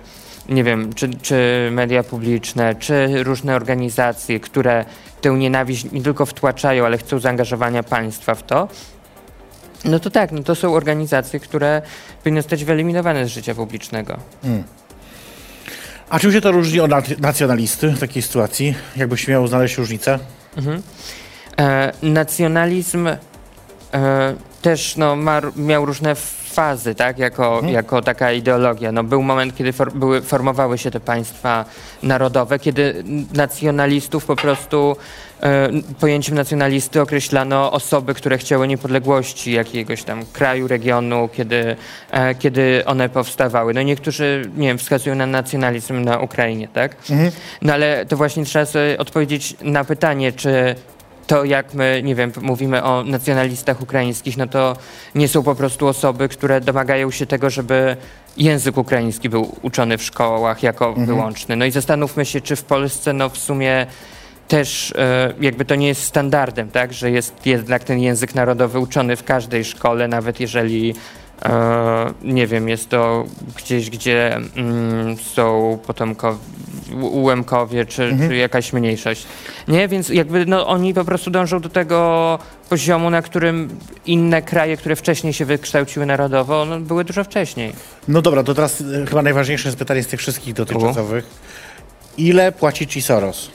nie wiem, czy, czy media publiczne, czy różne organizacje, które tę nienawiść nie tylko wtłaczają, ale chcą zaangażowania państwa w to, no to tak, no to są organizacje, które powinny zostać wyeliminowane z życia publicznego. A czym się to różni od nac- nacjonalisty w takiej sytuacji? Jakbyś miał znaleźć różnicę? E, nacjonalizm e, też no, ma, miał różne fazy, tak, jako, jako taka ideologia. No, był moment, kiedy for, były, formowały się te państwa narodowe, kiedy nacjonalistów po prostu e, pojęciem nacjonalisty określano osoby, które chciały niepodległości jakiegoś tam kraju, regionu, kiedy, e, kiedy one powstawały. No niektórzy, nie wiem, wskazują na nacjonalizm na Ukrainie, tak? No ale to właśnie trzeba sobie odpowiedzieć na pytanie, czy to jak my, nie wiem, mówimy o nacjonalistach ukraińskich, no to nie są po prostu osoby, które domagają się tego, żeby język ukraiński był uczony w szkołach jako wyłączny. No i zastanówmy się, czy w Polsce, no w sumie też e, jakby to nie jest standardem, tak, że jest jednak ten język narodowy uczony w każdej szkole, nawet jeżeli nie wiem, jest to gdzieś, gdzie mm, są potomkowie, ułemkowie, czy, Mhm. czy jakaś mniejszość. Nie, więc jakby no, oni po prostu dążą do tego poziomu, na którym inne kraje, które wcześniej się wykształciły narodowo, no, były dużo wcześniej. No dobra, to teraz e, chyba najważniejsze jest pytanie z tych wszystkich dotychczasowych. Ile płaci ci Soros?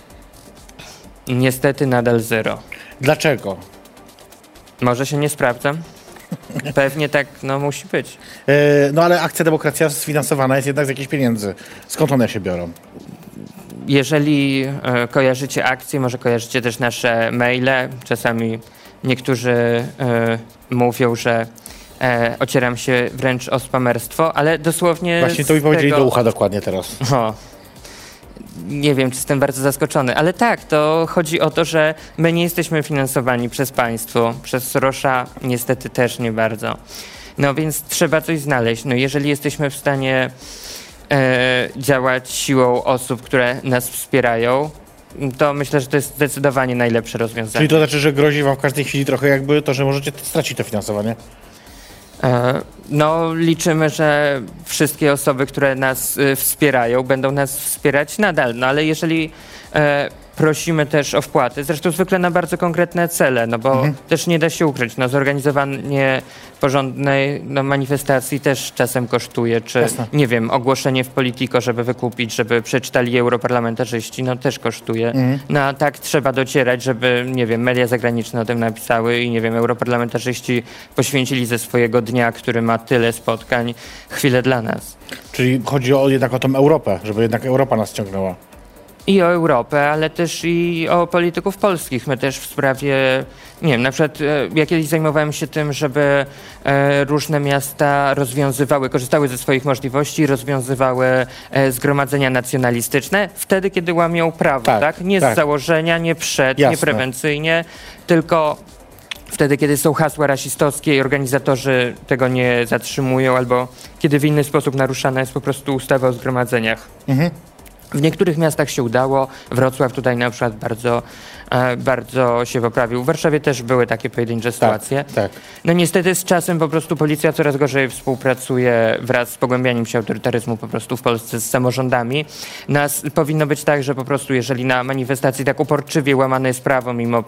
Niestety nadal zero. Dlaczego? Może się nie sprawdzam? Pewnie tak, no musi być. E, no ale akcja Demokracja sfinansowana jest jednak z jakichś pieniędzy. Skąd one się biorą? Jeżeli e, kojarzycie akcje, może kojarzycie też nasze maile. Czasami niektórzy e, mówią, że e, ocieram się wręcz o spamerstwo, ale dosłownie. Właśnie to z mi powiedzieli tego- do ucha dokładnie teraz. O. Nie wiem, czy jestem bardzo zaskoczony, ale tak, to chodzi o to, że my nie jesteśmy finansowani przez państwo, przez Sorosza niestety też nie bardzo. No więc trzeba coś znaleźć. No jeżeli jesteśmy w stanie e, działać siłą osób, które nas wspierają, to myślę, że to jest zdecydowanie najlepsze rozwiązanie. Czyli to znaczy, że grozi wam w każdej chwili trochę jakby to, że możecie stracić to finansowanie? E, No, liczymy, że wszystkie osoby, które nas y, wspierają, będą nas wspierać nadal. No ale jeżeli e, prosimy też o wpłaty, zresztą zwykle na bardzo konkretne cele, no bo Mhm. też nie da się ukryć, no zorganizowanie porządnej no, manifestacji też czasem kosztuje, czy Jasne. nie wiem, ogłoszenie w Politico, żeby wykupić, żeby przeczytali europarlamentarzyści, no też kosztuje. Mhm. No a tak trzeba docierać, żeby, nie wiem, media zagraniczne o tym napisały i nie wiem, europarlamentarzyści poświęcili ze swojego dnia, który ma tyle spotkań, chwilę dla nas. Czyli chodzi o, jednak o tą Europę, żeby jednak Europa nas ciągnęła. I o Europę, ale też i o polityków polskich. My też w sprawie, nie wiem, na przykład e, ja kiedyś zajmowałem się tym, żeby e, różne miasta rozwiązywały, korzystały ze swoich możliwości, rozwiązywały e, zgromadzenia nacjonalistyczne wtedy, kiedy łamią prawo, Tak, tak? Nie tak. z założenia, nie przed, nie Jasne. prewencyjnie, tylko wtedy, kiedy są hasła rasistowskie i organizatorzy tego nie zatrzymują, albo kiedy w inny sposób naruszana jest po prostu ustawa o zgromadzeniach. Mhm. W niektórych miastach się udało. Wrocław tutaj na przykład bardzo, e, bardzo się poprawił. W Warszawie też były takie pojedyncze sytuacje. Tak. No niestety z czasem po prostu policja coraz gorzej współpracuje wraz z pogłębianiem się autorytaryzmu po prostu w Polsce z samorządami. Nas powinno być tak, że po prostu jeżeli na manifestacji tak uporczywie łamane jest prawo mimo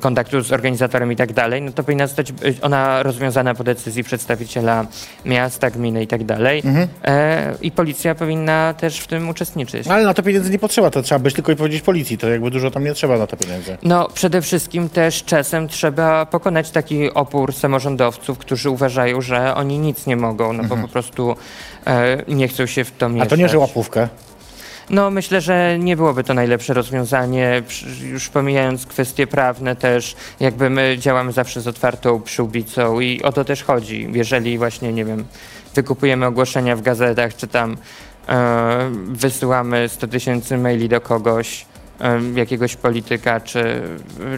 kontaktu z organizatorem i tak dalej, no to powinna zostać być ona rozwiązana po decyzji przedstawiciela miasta, gminy i tak dalej. E, I policja powinna też w tym uczestniczyć. Ale na to pieniędzy nie potrzeba, to trzeba być tylko i powiedzieć policji, to jakby dużo tam nie trzeba na to pieniędzy. No, przede wszystkim też czasem trzeba pokonać taki opór samorządowców, którzy uważają, że oni nic nie mogą, no bo po prostu e, nie chcą się w to A mieszać. to nie, że łapówkę. No, myślę, że nie byłoby to najlepsze rozwiązanie, już pomijając kwestie prawne też, jakby my działamy zawsze z otwartą przyłbicą i o to też chodzi. Jeżeli właśnie, nie wiem, wykupujemy ogłoszenia w gazetach, czy tam e, wysyłamy 100 tysięcy maili do kogoś, e, jakiegoś polityka, czy,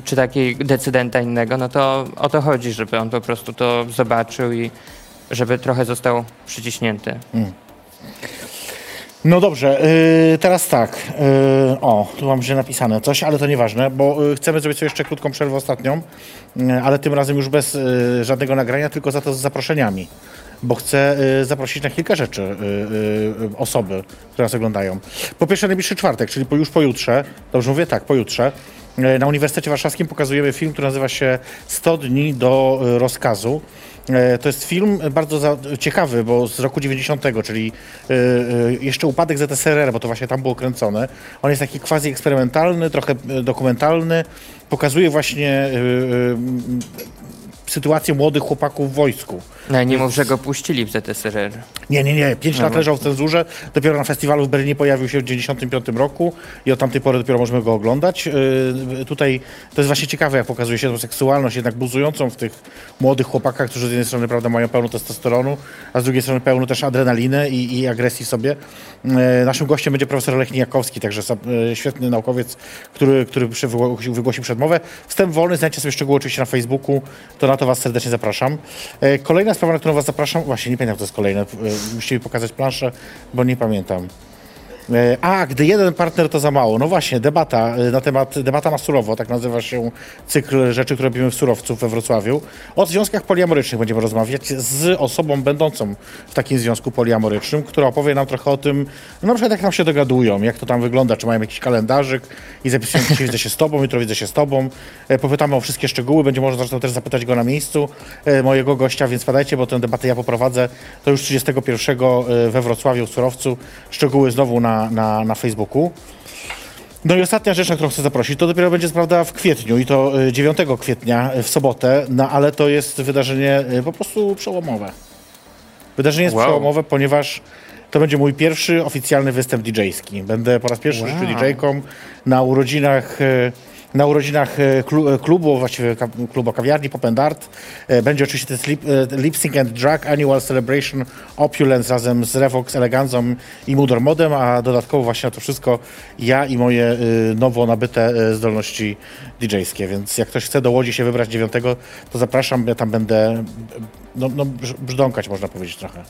czy takiej decydenta innego, no to o to chodzi, żeby on po prostu to zobaczył i żeby trochę został przyciśnięty. No dobrze, yy, teraz tak. Yy, o, tu mam źle napisane coś, ale to nieważne, bo yy, chcemy zrobić sobie jeszcze krótką przerwę ostatnią, yy, ale tym razem już bez yy, żadnego nagrania, tylko za to z zaproszeniami. Bo chcę yy, zaprosić na kilka rzeczy osoby, które nas oglądają. Po pierwsze, najbliższy czwartek, czyli po, już pojutrze, dobrze mówię? Tak, pojutrze. Na Uniwersytecie Warszawskim pokazujemy film, który nazywa się 100 dni do rozkazu. E, To jest film bardzo ciekawy, bo z roku 90, czyli e, e, jeszcze upadek ZSRR, bo to właśnie tam było kręcone. On jest taki quasi eksperymentalny, trochę dokumentalny. Pokazuje właśnie sytuację młodych chłopaków w wojsku. No nie mów, że go puścili w ZSRR. Nie, nie, nie. Pięć lat Dobra. leżał w cenzurze. Dopiero na festiwalu w Berlinie pojawił się w 1995 roku i od tamtej pory dopiero możemy go oglądać. Yy, tutaj to jest właśnie ciekawe, jak pokazuje się tą seksualność jednak buzującą w tych młodych chłopakach, którzy z jednej strony prawda, mają pełno testosteronu, a z drugiej strony pełno też adrenaliny i, i agresji w sobie. Yy, naszym gościem będzie profesor Lech Nijakowski, także yy, świetny naukowiec, który, który przy- wygło- wygłosi przedmowę. Wstęp wolny, znajdziecie sobie szczegóły oczywiście na Facebooku, to na to Was serdecznie zapraszam. Yy, Sprawa, na którą Was zapraszam, właśnie nie pamiętam, co jest kolejne, Yy, musicie mi pokazać planszę, bo nie pamiętam. E, A, gdy jeden partner to za mało. No właśnie, debata e, na temat, debata na surowo, tak nazywa się cykl rzeczy, które robimy w surowcu we Wrocławiu. O związkach poliamorycznych będziemy rozmawiać z osobą będącą w takim związku poliamorycznym, która opowie nam trochę o tym, no na przykład jak nam się dogadują, jak to tam wygląda, czy mają jakiś kalendarzyk i zapisują, dzisiaj widzę się z tobą, jutro widzę się z tobą. E, Popytamy o wszystkie szczegóły, będzie można zresztą też zapytać go na miejscu, mojego gościa, więc padajcie, bo tę debatę ja poprowadzę. To już 31 e, we Wrocławiu w Surowcu. Szczegóły znowu na, na, na Facebooku. No i ostatnia rzecz, na którą chcę zaprosić, to dopiero będzie prawda w kwietniu i to y, 9 kwietnia y, w sobotę, no ale to jest wydarzenie y, po prostu przełomowe. Wydarzenie jest Wow. przełomowe, ponieważ to będzie mój pierwszy oficjalny występ DJ-ski. Będę po raz pierwszy Wow. wow. DJ-ką na urodzinach y, na urodzinach klu- y, klubu, właściwie klubu kawiarni Pop and Art. Y, Będzie oczywiście ten Lip, Lip Sync and Drag Annual Celebration Opulence razem z Revox Eleganzą i Mudor Modem, a dodatkowo właśnie na to wszystko ja i moje nowo nabyte zdolności DJ-skie. Więc jak ktoś chce do Łodzi się wybrać 9, to zapraszam, ja tam będę no, no, brz- brzdąkać, można powiedzieć trochę.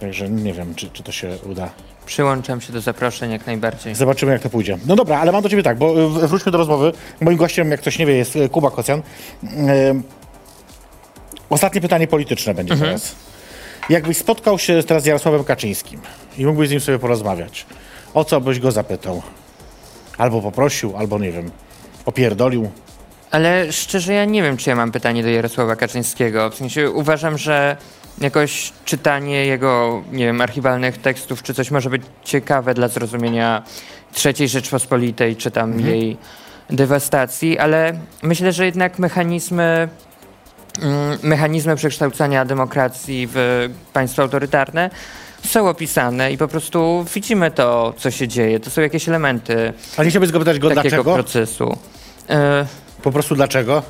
Także nie wiem, czy, czy to się uda. Przyłączam się do zaproszeń jak najbardziej. Zobaczymy, jak to pójdzie. No dobra, ale mam do ciebie tak, bo y, wróćmy do rozmowy. Moim gościem, jak ktoś nie wie, jest y, Kuba Kocjan. Ym, Ostatnie pytanie polityczne będzie teraz. Jakbyś spotkał się teraz z Jarosławem Kaczyńskim i mógłbyś z nim sobie porozmawiać, o co byś go zapytał? Albo poprosił, albo nie wiem, opierdolił. Ale szczerze ja nie wiem, czy ja mam pytanie do Jarosława Kaczyńskiego. W sensie uważam, że jakoś czytanie jego, nie wiem, archiwalnych tekstów czy coś może być ciekawe dla zrozumienia III Rzeczpospolitej czy tam jej dewastacji, ale myślę, że jednak mechanizmy mm, mechanizmy przekształcania demokracji w państwo autorytarne są opisane i po prostu widzimy to, co się dzieje. To są jakieś elementy Ale nie chciałbyś go pytać go takiego dlaczego? procesu. E, Po prostu dlaczego?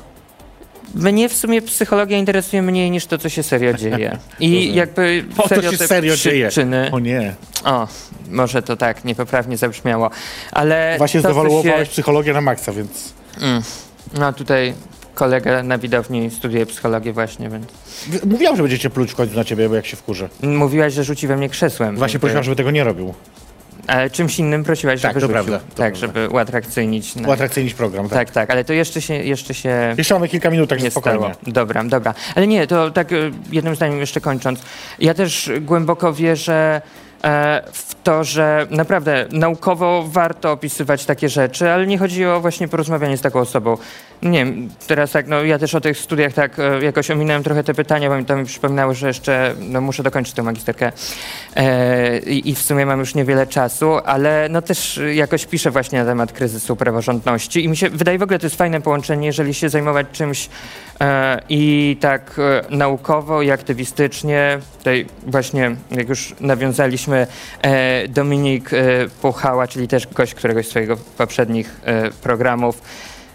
Mnie w sumie psychologia interesuje mniej niż to, co się serio dzieje. I *laughs* jakby Po to się serio dzieje. przyczyny... O nie. O, może to tak niepoprawnie zabrzmiało, ale Właśnie to, zdewaluowałeś się... psychologię na maksa, więc... Mm. No tutaj kolega na widowni studiuje psychologię właśnie, więc... Mówiłam, że będziecie pluć w końcu na ciebie, bo jak się wkurzę. Mówiłaś, że rzuci we mnie krzesłem. Właśnie prosiłam, żeby tego nie robił. Ale czymś innym prosiłaś, Tak, żeby to prawda, to tak, prawda. żeby uatrakcyjnić. Uatrakcyjnić program, tak. Tak, tak, ale to jeszcze się, jeszcze się Jeszcze mamy kilka minut, także nie spokojnie. stało. Dobra, dobra. Ale nie, to tak e, jednym zdaniem jeszcze kończąc. Ja też głęboko wierzę e, w to, że naprawdę naukowo warto opisywać takie rzeczy, ale nie chodzi o właśnie porozmawianie z taką osobą. Nie wiem, teraz tak, no ja też o tych studiach tak e, jakoś ominąłem trochę te pytania, bo mi to mi przypominało, że jeszcze no, muszę dokończyć tę magisterkę e, i w sumie mam już niewiele czasu, ale no też jakoś piszę właśnie na temat kryzysu praworządności i mi się wydaje w ogóle to jest fajne połączenie, jeżeli się zajmować czymś e, i tak e, naukowo i aktywistycznie, tutaj właśnie jak już nawiązaliśmy e, Dominik e, Puchała, czyli też gość któregoś z swojego poprzednich e, programów,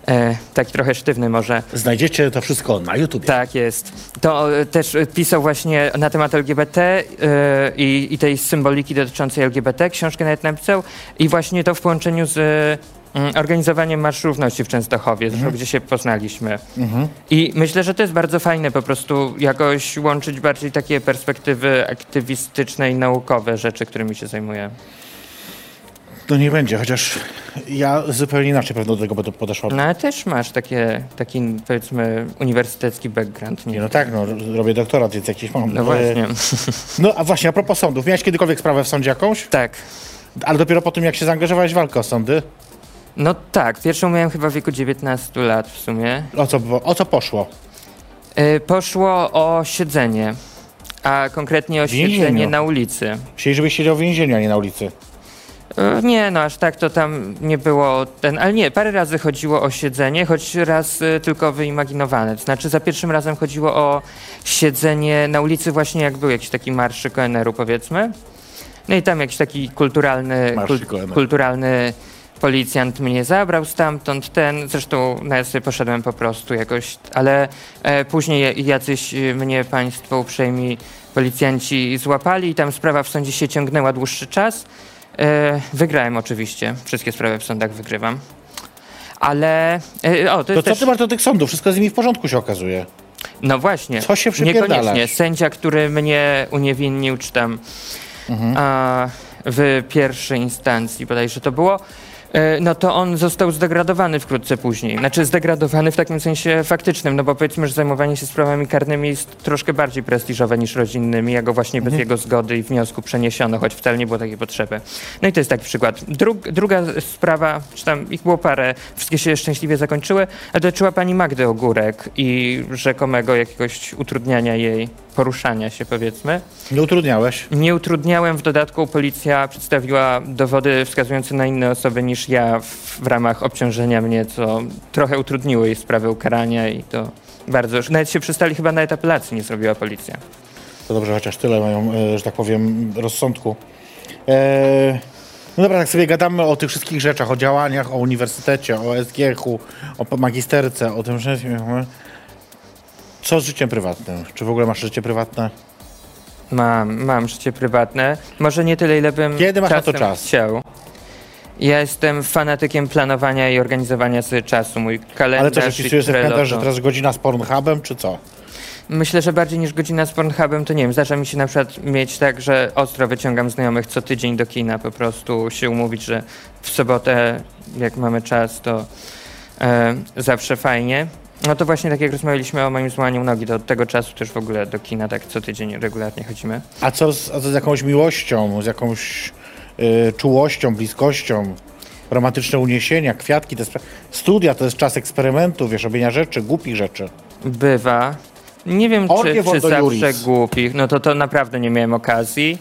e, taki trochę sztywny może, Znajdziecie to wszystko na YouTube. tak jest. To też pisał właśnie na temat LGBT e, i, i tej symboliki dotyczącej LGBT. Książkę nawet napisał i właśnie to w połączeniu z organizowaniem Marszu Równości w Częstochowie, zresztą gdzie się poznaliśmy. I myślę, że to jest bardzo fajne po prostu jakoś łączyć bardziej takie perspektywy aktywistyczne i naukowe rzeczy, którymi się zajmuję. No nie będzie, chociaż ja zupełnie inaczej pewno do tego będę podeszła. No ale też masz takie, taki powiedzmy uniwersytecki background. Nie, Nie? no tak, no robię doktorat, więc jakiś mam. No E, właśnie. No a właśnie, a propos sądów, miałeś kiedykolwiek sprawę w sądzie jakąś? tak. Ale dopiero po tym, jak się zaangażowałeś w walkę o sądy? No tak, pierwszą miałem chyba w wieku 19 lat w sumie. O co, o co poszło? Y, poszło o siedzenie, a konkretnie o Więzieniu. siedzenie na ulicy. Chcieli, żebyś siedział w więzieniu, a nie na ulicy. Y, nie, no aż tak to tam nie było ten, ale nie, parę razy chodziło o siedzenie, choć raz y, tylko wyimaginowane. To znaczy za pierwszym razem chodziło o siedzenie na ulicy właśnie jak był jakiś taki marszyk ONR-u powiedzmy. No i tam jakiś taki kulturalny, kul, kulturalny policjant mnie zabrał stamtąd, ten, zresztą ja sobie poszedłem po prostu jakoś, ale e, później jacyś e, mnie państwo uprzejmi policjanci złapali i tam sprawa w sądzie się ciągnęła dłuższy czas. E, wygrałem oczywiście, wszystkie sprawy w sądach wygrywam. Ale, e, o, to To co też, ty masz do tych sądów? Wszystko z nimi w porządku się okazuje. no właśnie, Co się niekoniecznie. Sędzia, który mnie uniewinnił, czy tam Mhm. a, w pierwszej instancji, bodajże to było, no to on został zdegradowany wkrótce później. Znaczy zdegradowany w takim sensie faktycznym, no bo powiedzmy, że zajmowanie się sprawami karnymi jest troszkę bardziej prestiżowe niż rodzinnymi, ja go właśnie bez jego zgody i wniosku przeniesiono, choć wcale nie było takiej potrzeby. No i to jest taki przykład. Drug, druga sprawa, czy tam ich było parę, wszystkie się szczęśliwie zakończyły, a dotyczyła pani Magdy Ogórek i rzekomego jakiegoś utrudniania jej poruszania się, powiedzmy. Nie utrudniałeś. Nie utrudniałem, w dodatku policja przedstawiła dowody wskazujące na inne osoby niż ja w, w ramach obciążenia mnie, co trochę utrudniło jej sprawę ukarania i to bardzo, nawet się przystali chyba nawet apelacji nie zrobiła policja. To dobrze, chociaż tyle mają, e, że tak powiem, rozsądku. E, no dobra, tak sobie gadamy o tych wszystkich rzeczach, o działaniach, o uniwersytecie, o SGH-u, o magisterce, o tym wszystkim. Co z życiem prywatnym? Czy w ogóle masz życie prywatne? Mam, mam życie prywatne. Może nie tyle, ile bym Kiedy masz na to czas? chciał. Ja jestem fanatykiem planowania i organizowania sobie czasu. Mój kalendarz Ale to, że i wpisujesz w Trello kalendarz, że to- teraz godzina z Pornhubem, czy co? Myślę, że bardziej niż godzina z Pornhubem, to nie wiem, zdarza mi się na przykład mieć tak, że ostro wyciągam znajomych co tydzień do kina, po prostu się umówić, że w sobotę, jak mamy czas, to e, zawsze fajnie. No to właśnie tak jak rozmawialiśmy o moim złamaniu nogi, to od tego czasu też w ogóle do kina tak co tydzień regularnie chodzimy. A co z, a co z jakąś miłością, z jakąś czułością, bliskością? Romantyczne uniesienia, kwiatki, te studia to jest czas eksperymentu, wiesz, robienia rzeczy, głupich rzeczy. Bywa. Nie wiem, Orgie czy, czy zawsze głupich, no to to naprawdę nie miałem okazji.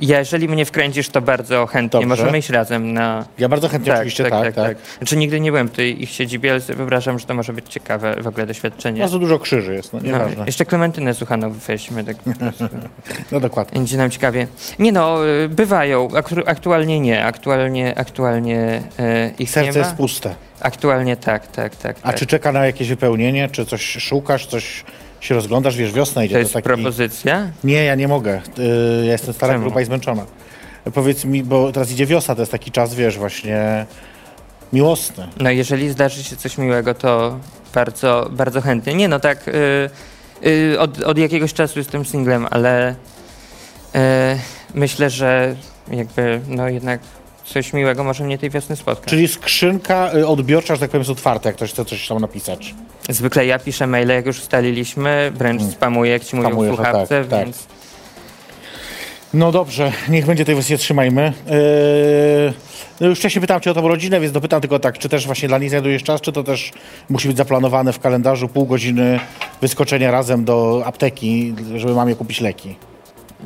Jeżeli mnie wkręcisz, to bardzo chętnie. Dobrze. Możemy iść razem na, Ja bardzo chętnie oczywiście, tak, tak. Znaczy nigdy nie byłem w tej ich siedzibie, ale wyobrażam, że to może być ciekawe w ogóle doświadczenie. Bardzo dużo krzyży jest, no No, nieważne. jeszcze Klementynę Suchanow weźmy, tak. *laughs* No dokładnie. będzie nam ciekawie. Nie no, y, bywają, Aktu- aktualnie nie, aktualnie, aktualnie e, ich Serce nie ma. jest puste. Aktualnie tak, tak, tak. A tak. czy czeka na jakieś wypełnienie, czy coś szukasz, coś się rozglądasz, wiesz, wiosna idzie. to jest taki... propozycja? Nie, ja nie mogę. Y, Ja jestem stara Czemu? grupa i zmęczona. Powiedz mi, bo teraz idzie wiosna, to jest taki czas, wiesz, właśnie miłosny. No jeżeli zdarzy się coś miłego, to bardzo, bardzo chętnie. Nie no tak, y, y, od, od jakiegoś czasu jestem singlem, ale y, myślę, że jakby no jednak coś miłego może mnie tej wiosny spotkać. Czyli skrzynka y, odbiorcza, że tak powiem, jest otwarta, jak ktoś chce coś tam napisać. Zwykle ja piszę maile, jak już ustaliliśmy, wręcz spamuję, jak ci mówią no słuchawce, tak, tak. więc No dobrze, niech będzie tej wersji trzymajmy. Yy, no już wcześniej pytałem cię o tą rodzinę, więc dopytam tylko tak, czy też właśnie dla niej znajdujesz czas, czy to też musi być zaplanowane w kalendarzu pół godziny wyskoczenia razem do apteki, żeby mamie kupić leki.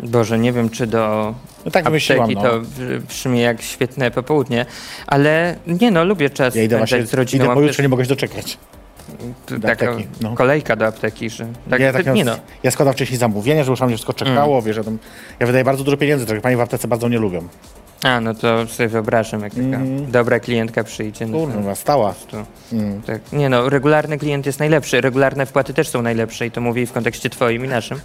Boże, nie wiem, czy do No tak apteki no. to brzmi jak świetne popołudnie, ale nie no, lubię czas Ja idę właśnie, z rodziną. idę pojutrze, też nie mogę się doczekać. do taka apteki, no. kolejka do apteki, że tak, ja, tak, tak nie no. ja składam wcześniej zamówienia, żeby już tam wszystko czekało, Mm. wiesz, ja, tam, ja wydaję bardzo dużo pieniędzy, trochę pani w aptece bardzo nie lubią. A, no to sobie wyobrażam, jak taka Mhm. dobra klientka przyjdzie. No Kurwa, stała. to, Mm. tak. Nie no, regularny klient jest najlepszy, regularne wpłaty też są najlepsze i to mówię w kontekście twoim i naszym.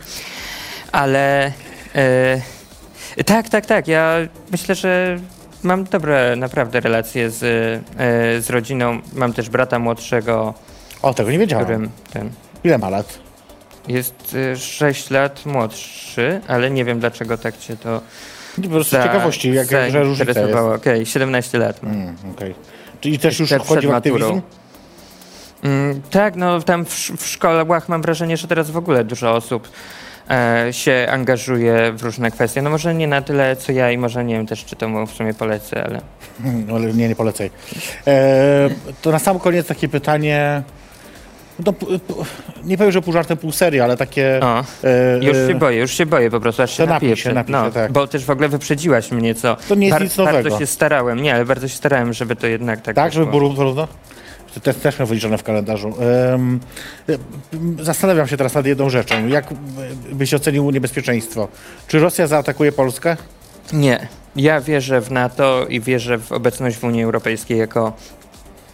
Ale e, tak, tak, tak, ja myślę, że mam dobre naprawdę relacje z, e, z rodziną. Mam też brata młodszego, O, tego nie wiedziałem. którym ten Ile ma lat? jest e, 6 lat młodszy, ale nie wiem dlaczego tak cię to Po prostu z za- ciekawości, jak, że różnica jest. zainteresowało. Okej, 17 lat. Mm, okej. Czyli też już Przed- wchodzi w aktywizm? Mm, tak, no tam w, sz- w szkołach mam wrażenie, że teraz w ogóle dużo osób się angażuje w różne kwestie. No może nie na tyle co ja i może nie wiem też, czy to mu w sumie polecę, ale Mm, *laughs* Ale nie, nie polecaj. E, to na sam koniec takie pytanie. No, nie powiem, że pół żartem, pół serii, ale takie. o, e, już e, się boję, już się boję po prostu, aż się napiję. no, tak. Bo też w ogóle wyprzedziłaś mnie, co To nie jest nic nowego. bardzo się starałem, nie, ale bardzo się starałem, żeby to jednak tak Tak, żeby było równo? To też, też miał wyliczone w kalendarzu. E, zastanawiam się teraz nad jedną rzeczą. Jak e, byś ocenił niebezpieczeństwo? Czy Rosja zaatakuje Polskę? Nie. Ja wierzę w NATO i wierzę w obecność w Unii Europejskiej jako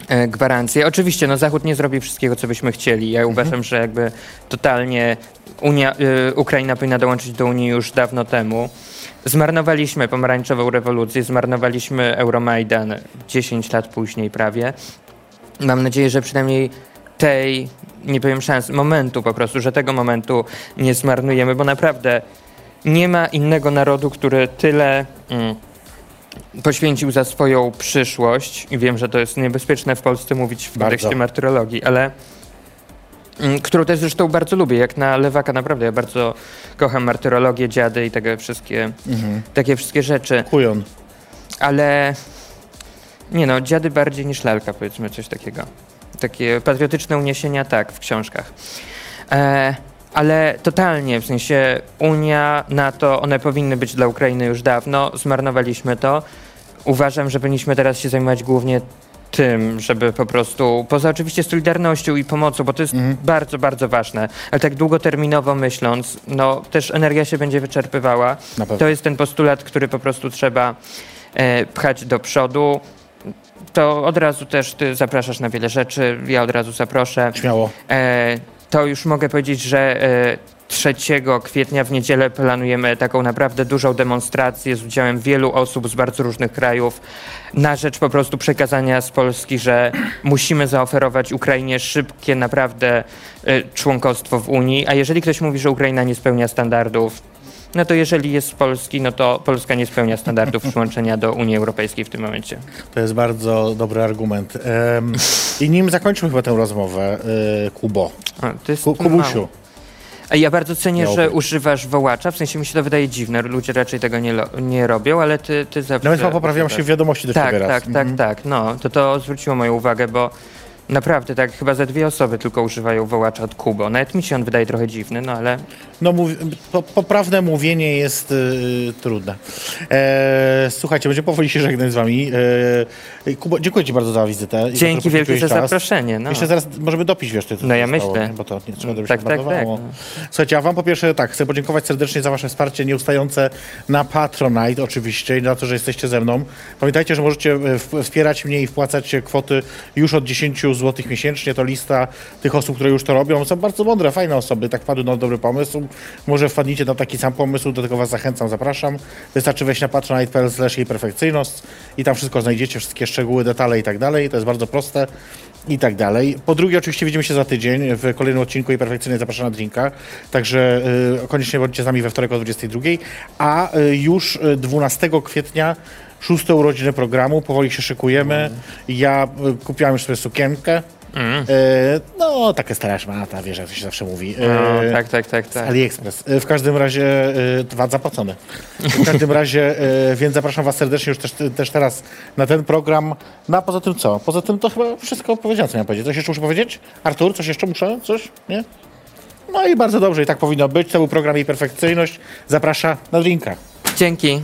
e, gwarancję. Oczywiście, no Zachód nie zrobi wszystkiego, co byśmy chcieli. Ja uważam, że jakby totalnie Unia, e, Ukraina powinna dołączyć do Unii już dawno temu. Zmarnowaliśmy pomarańczową rewolucję, zmarnowaliśmy Euromajdan 10 lat później prawie. Mam nadzieję, że przynajmniej tej, nie powiem szans, momentu po prostu, że tego momentu nie zmarnujemy, bo naprawdę nie ma innego narodu, który tyle mm, poświęcił za swoją przyszłość. I wiem, że to jest niebezpieczne w Polsce mówić w kontekście Bardzo. martyrologii, ale mm, którą też zresztą bardzo lubię, jak na lewaka naprawdę. Ja bardzo kocham martyrologię, dziady i takie wszystkie, takie wszystkie rzeczy. Kujon. Ale nie no, dziady bardziej niż lalka, powiedzmy coś takiego. Takie patriotyczne uniesienia, tak, w książkach. E, ale totalnie, w sensie Unia, NATO, one powinny być dla Ukrainy już dawno, zmarnowaliśmy to. Uważam, że powinniśmy teraz się zajmować głównie tym, żeby po prostu, poza oczywiście solidarnością i pomocą, bo to jest bardzo, bardzo ważne, ale tak długoterminowo myśląc, no też energia się będzie wyczerpywała. To jest ten postulat, który po prostu trzeba e, pchać do przodu. To od razu też ty zapraszasz na wiele rzeczy, ja od razu zaproszę. Śmiało. E, to już mogę powiedzieć, że e, 3 kwietnia w niedzielę planujemy taką naprawdę dużą demonstrację z udziałem wielu osób z bardzo różnych krajów na rzecz po prostu przekazania z Polski, że musimy zaoferować Ukrainie szybkie naprawdę e, członkostwo w Unii, a jeżeli ktoś mówi, że Ukraina nie spełnia standardów, no to jeżeli jest z Polski, no to Polska nie spełnia standardów *laughs* przyłączenia do Unii Europejskiej w tym momencie. To jest bardzo dobry argument. Em, I nim zakończymy chyba tę rozmowę, y, Kubo. O, to jest Ku, Kubusiu. mało. A Ja bardzo cenię, Miało że używasz wołacza, w sensie mi się to wydaje dziwne, ludzie raczej tego nie, nie robią, ale ty, ty zawsze... Nawet chyba poprawiam się w wiadomości do Tak, ciebie raz. tak, tak, tak, no, to to zwróciło moją uwagę, bo naprawdę tak chyba ze dwie osoby tylko używają wołacza od Kubo. Nawet mi się on wydaje trochę dziwny, no ale No, mówi, po, poprawne mówienie jest y, trudne. E, słuchajcie, będziemy powoli się żegnać z wami. E, Kubo, dziękuję ci bardzo za wizytę. dzięki wielkie za zaproszenie, no. Jeszcze zaraz możemy dopić, wiesz, ty, co No ja zostało, myślę. nie? Bo to nie trzeba, żeby Tak, się tak, marnowało. tak, no. Słuchajcie, a wam po pierwsze tak, chcę podziękować serdecznie za wasze wsparcie nieustające na Patronite oczywiście i za to, że jesteście ze mną. Pamiętajcie, że możecie e, wspierać mnie i wpłacać kwoty już od 10 zł miesięcznie. To lista tych osób, które już to robią. Są bardzo mądre, fajne osoby, tak wpadły na dobry pomysł. Może wpadnijcie na taki sam pomysł, do tego was zachęcam, zapraszam. Wystarczy wejść na patronite.pl slash jej perfekcyjność i tam wszystko znajdziecie, wszystkie szczegóły, detale i tak dalej. To jest bardzo proste i tak dalej. Po drugie, oczywiście widzimy się za tydzień w kolejnym odcinku i perfekcyjnie zapraszam na drinka. Także y, koniecznie bądźcie z nami we wtorek o 22. A y, już y, 12 kwietnia szóste urodziny programu, powoli się szykujemy. Ja y, kupiłam już sobie sukienkę. Mm. Y, no, takie stara szmata, wiesz, jak to się zawsze mówi. No, Y, tak, tak, tak, tak. AliExpress. W każdym razie VAT zapłacony. W *laughs* każdym razie, więc zapraszam Was serdecznie już też, też teraz na ten program. No a poza tym co? Poza tym to chyba wszystko powiedziałem, co miałem powiedzieć. Coś jeszcze muszę powiedzieć? Artur, coś jeszcze muszę? Coś? Nie? No i bardzo dobrze, i tak powinno być. To był program Jej Perfekcyjność. Zaprasza na drinka. Dzięki.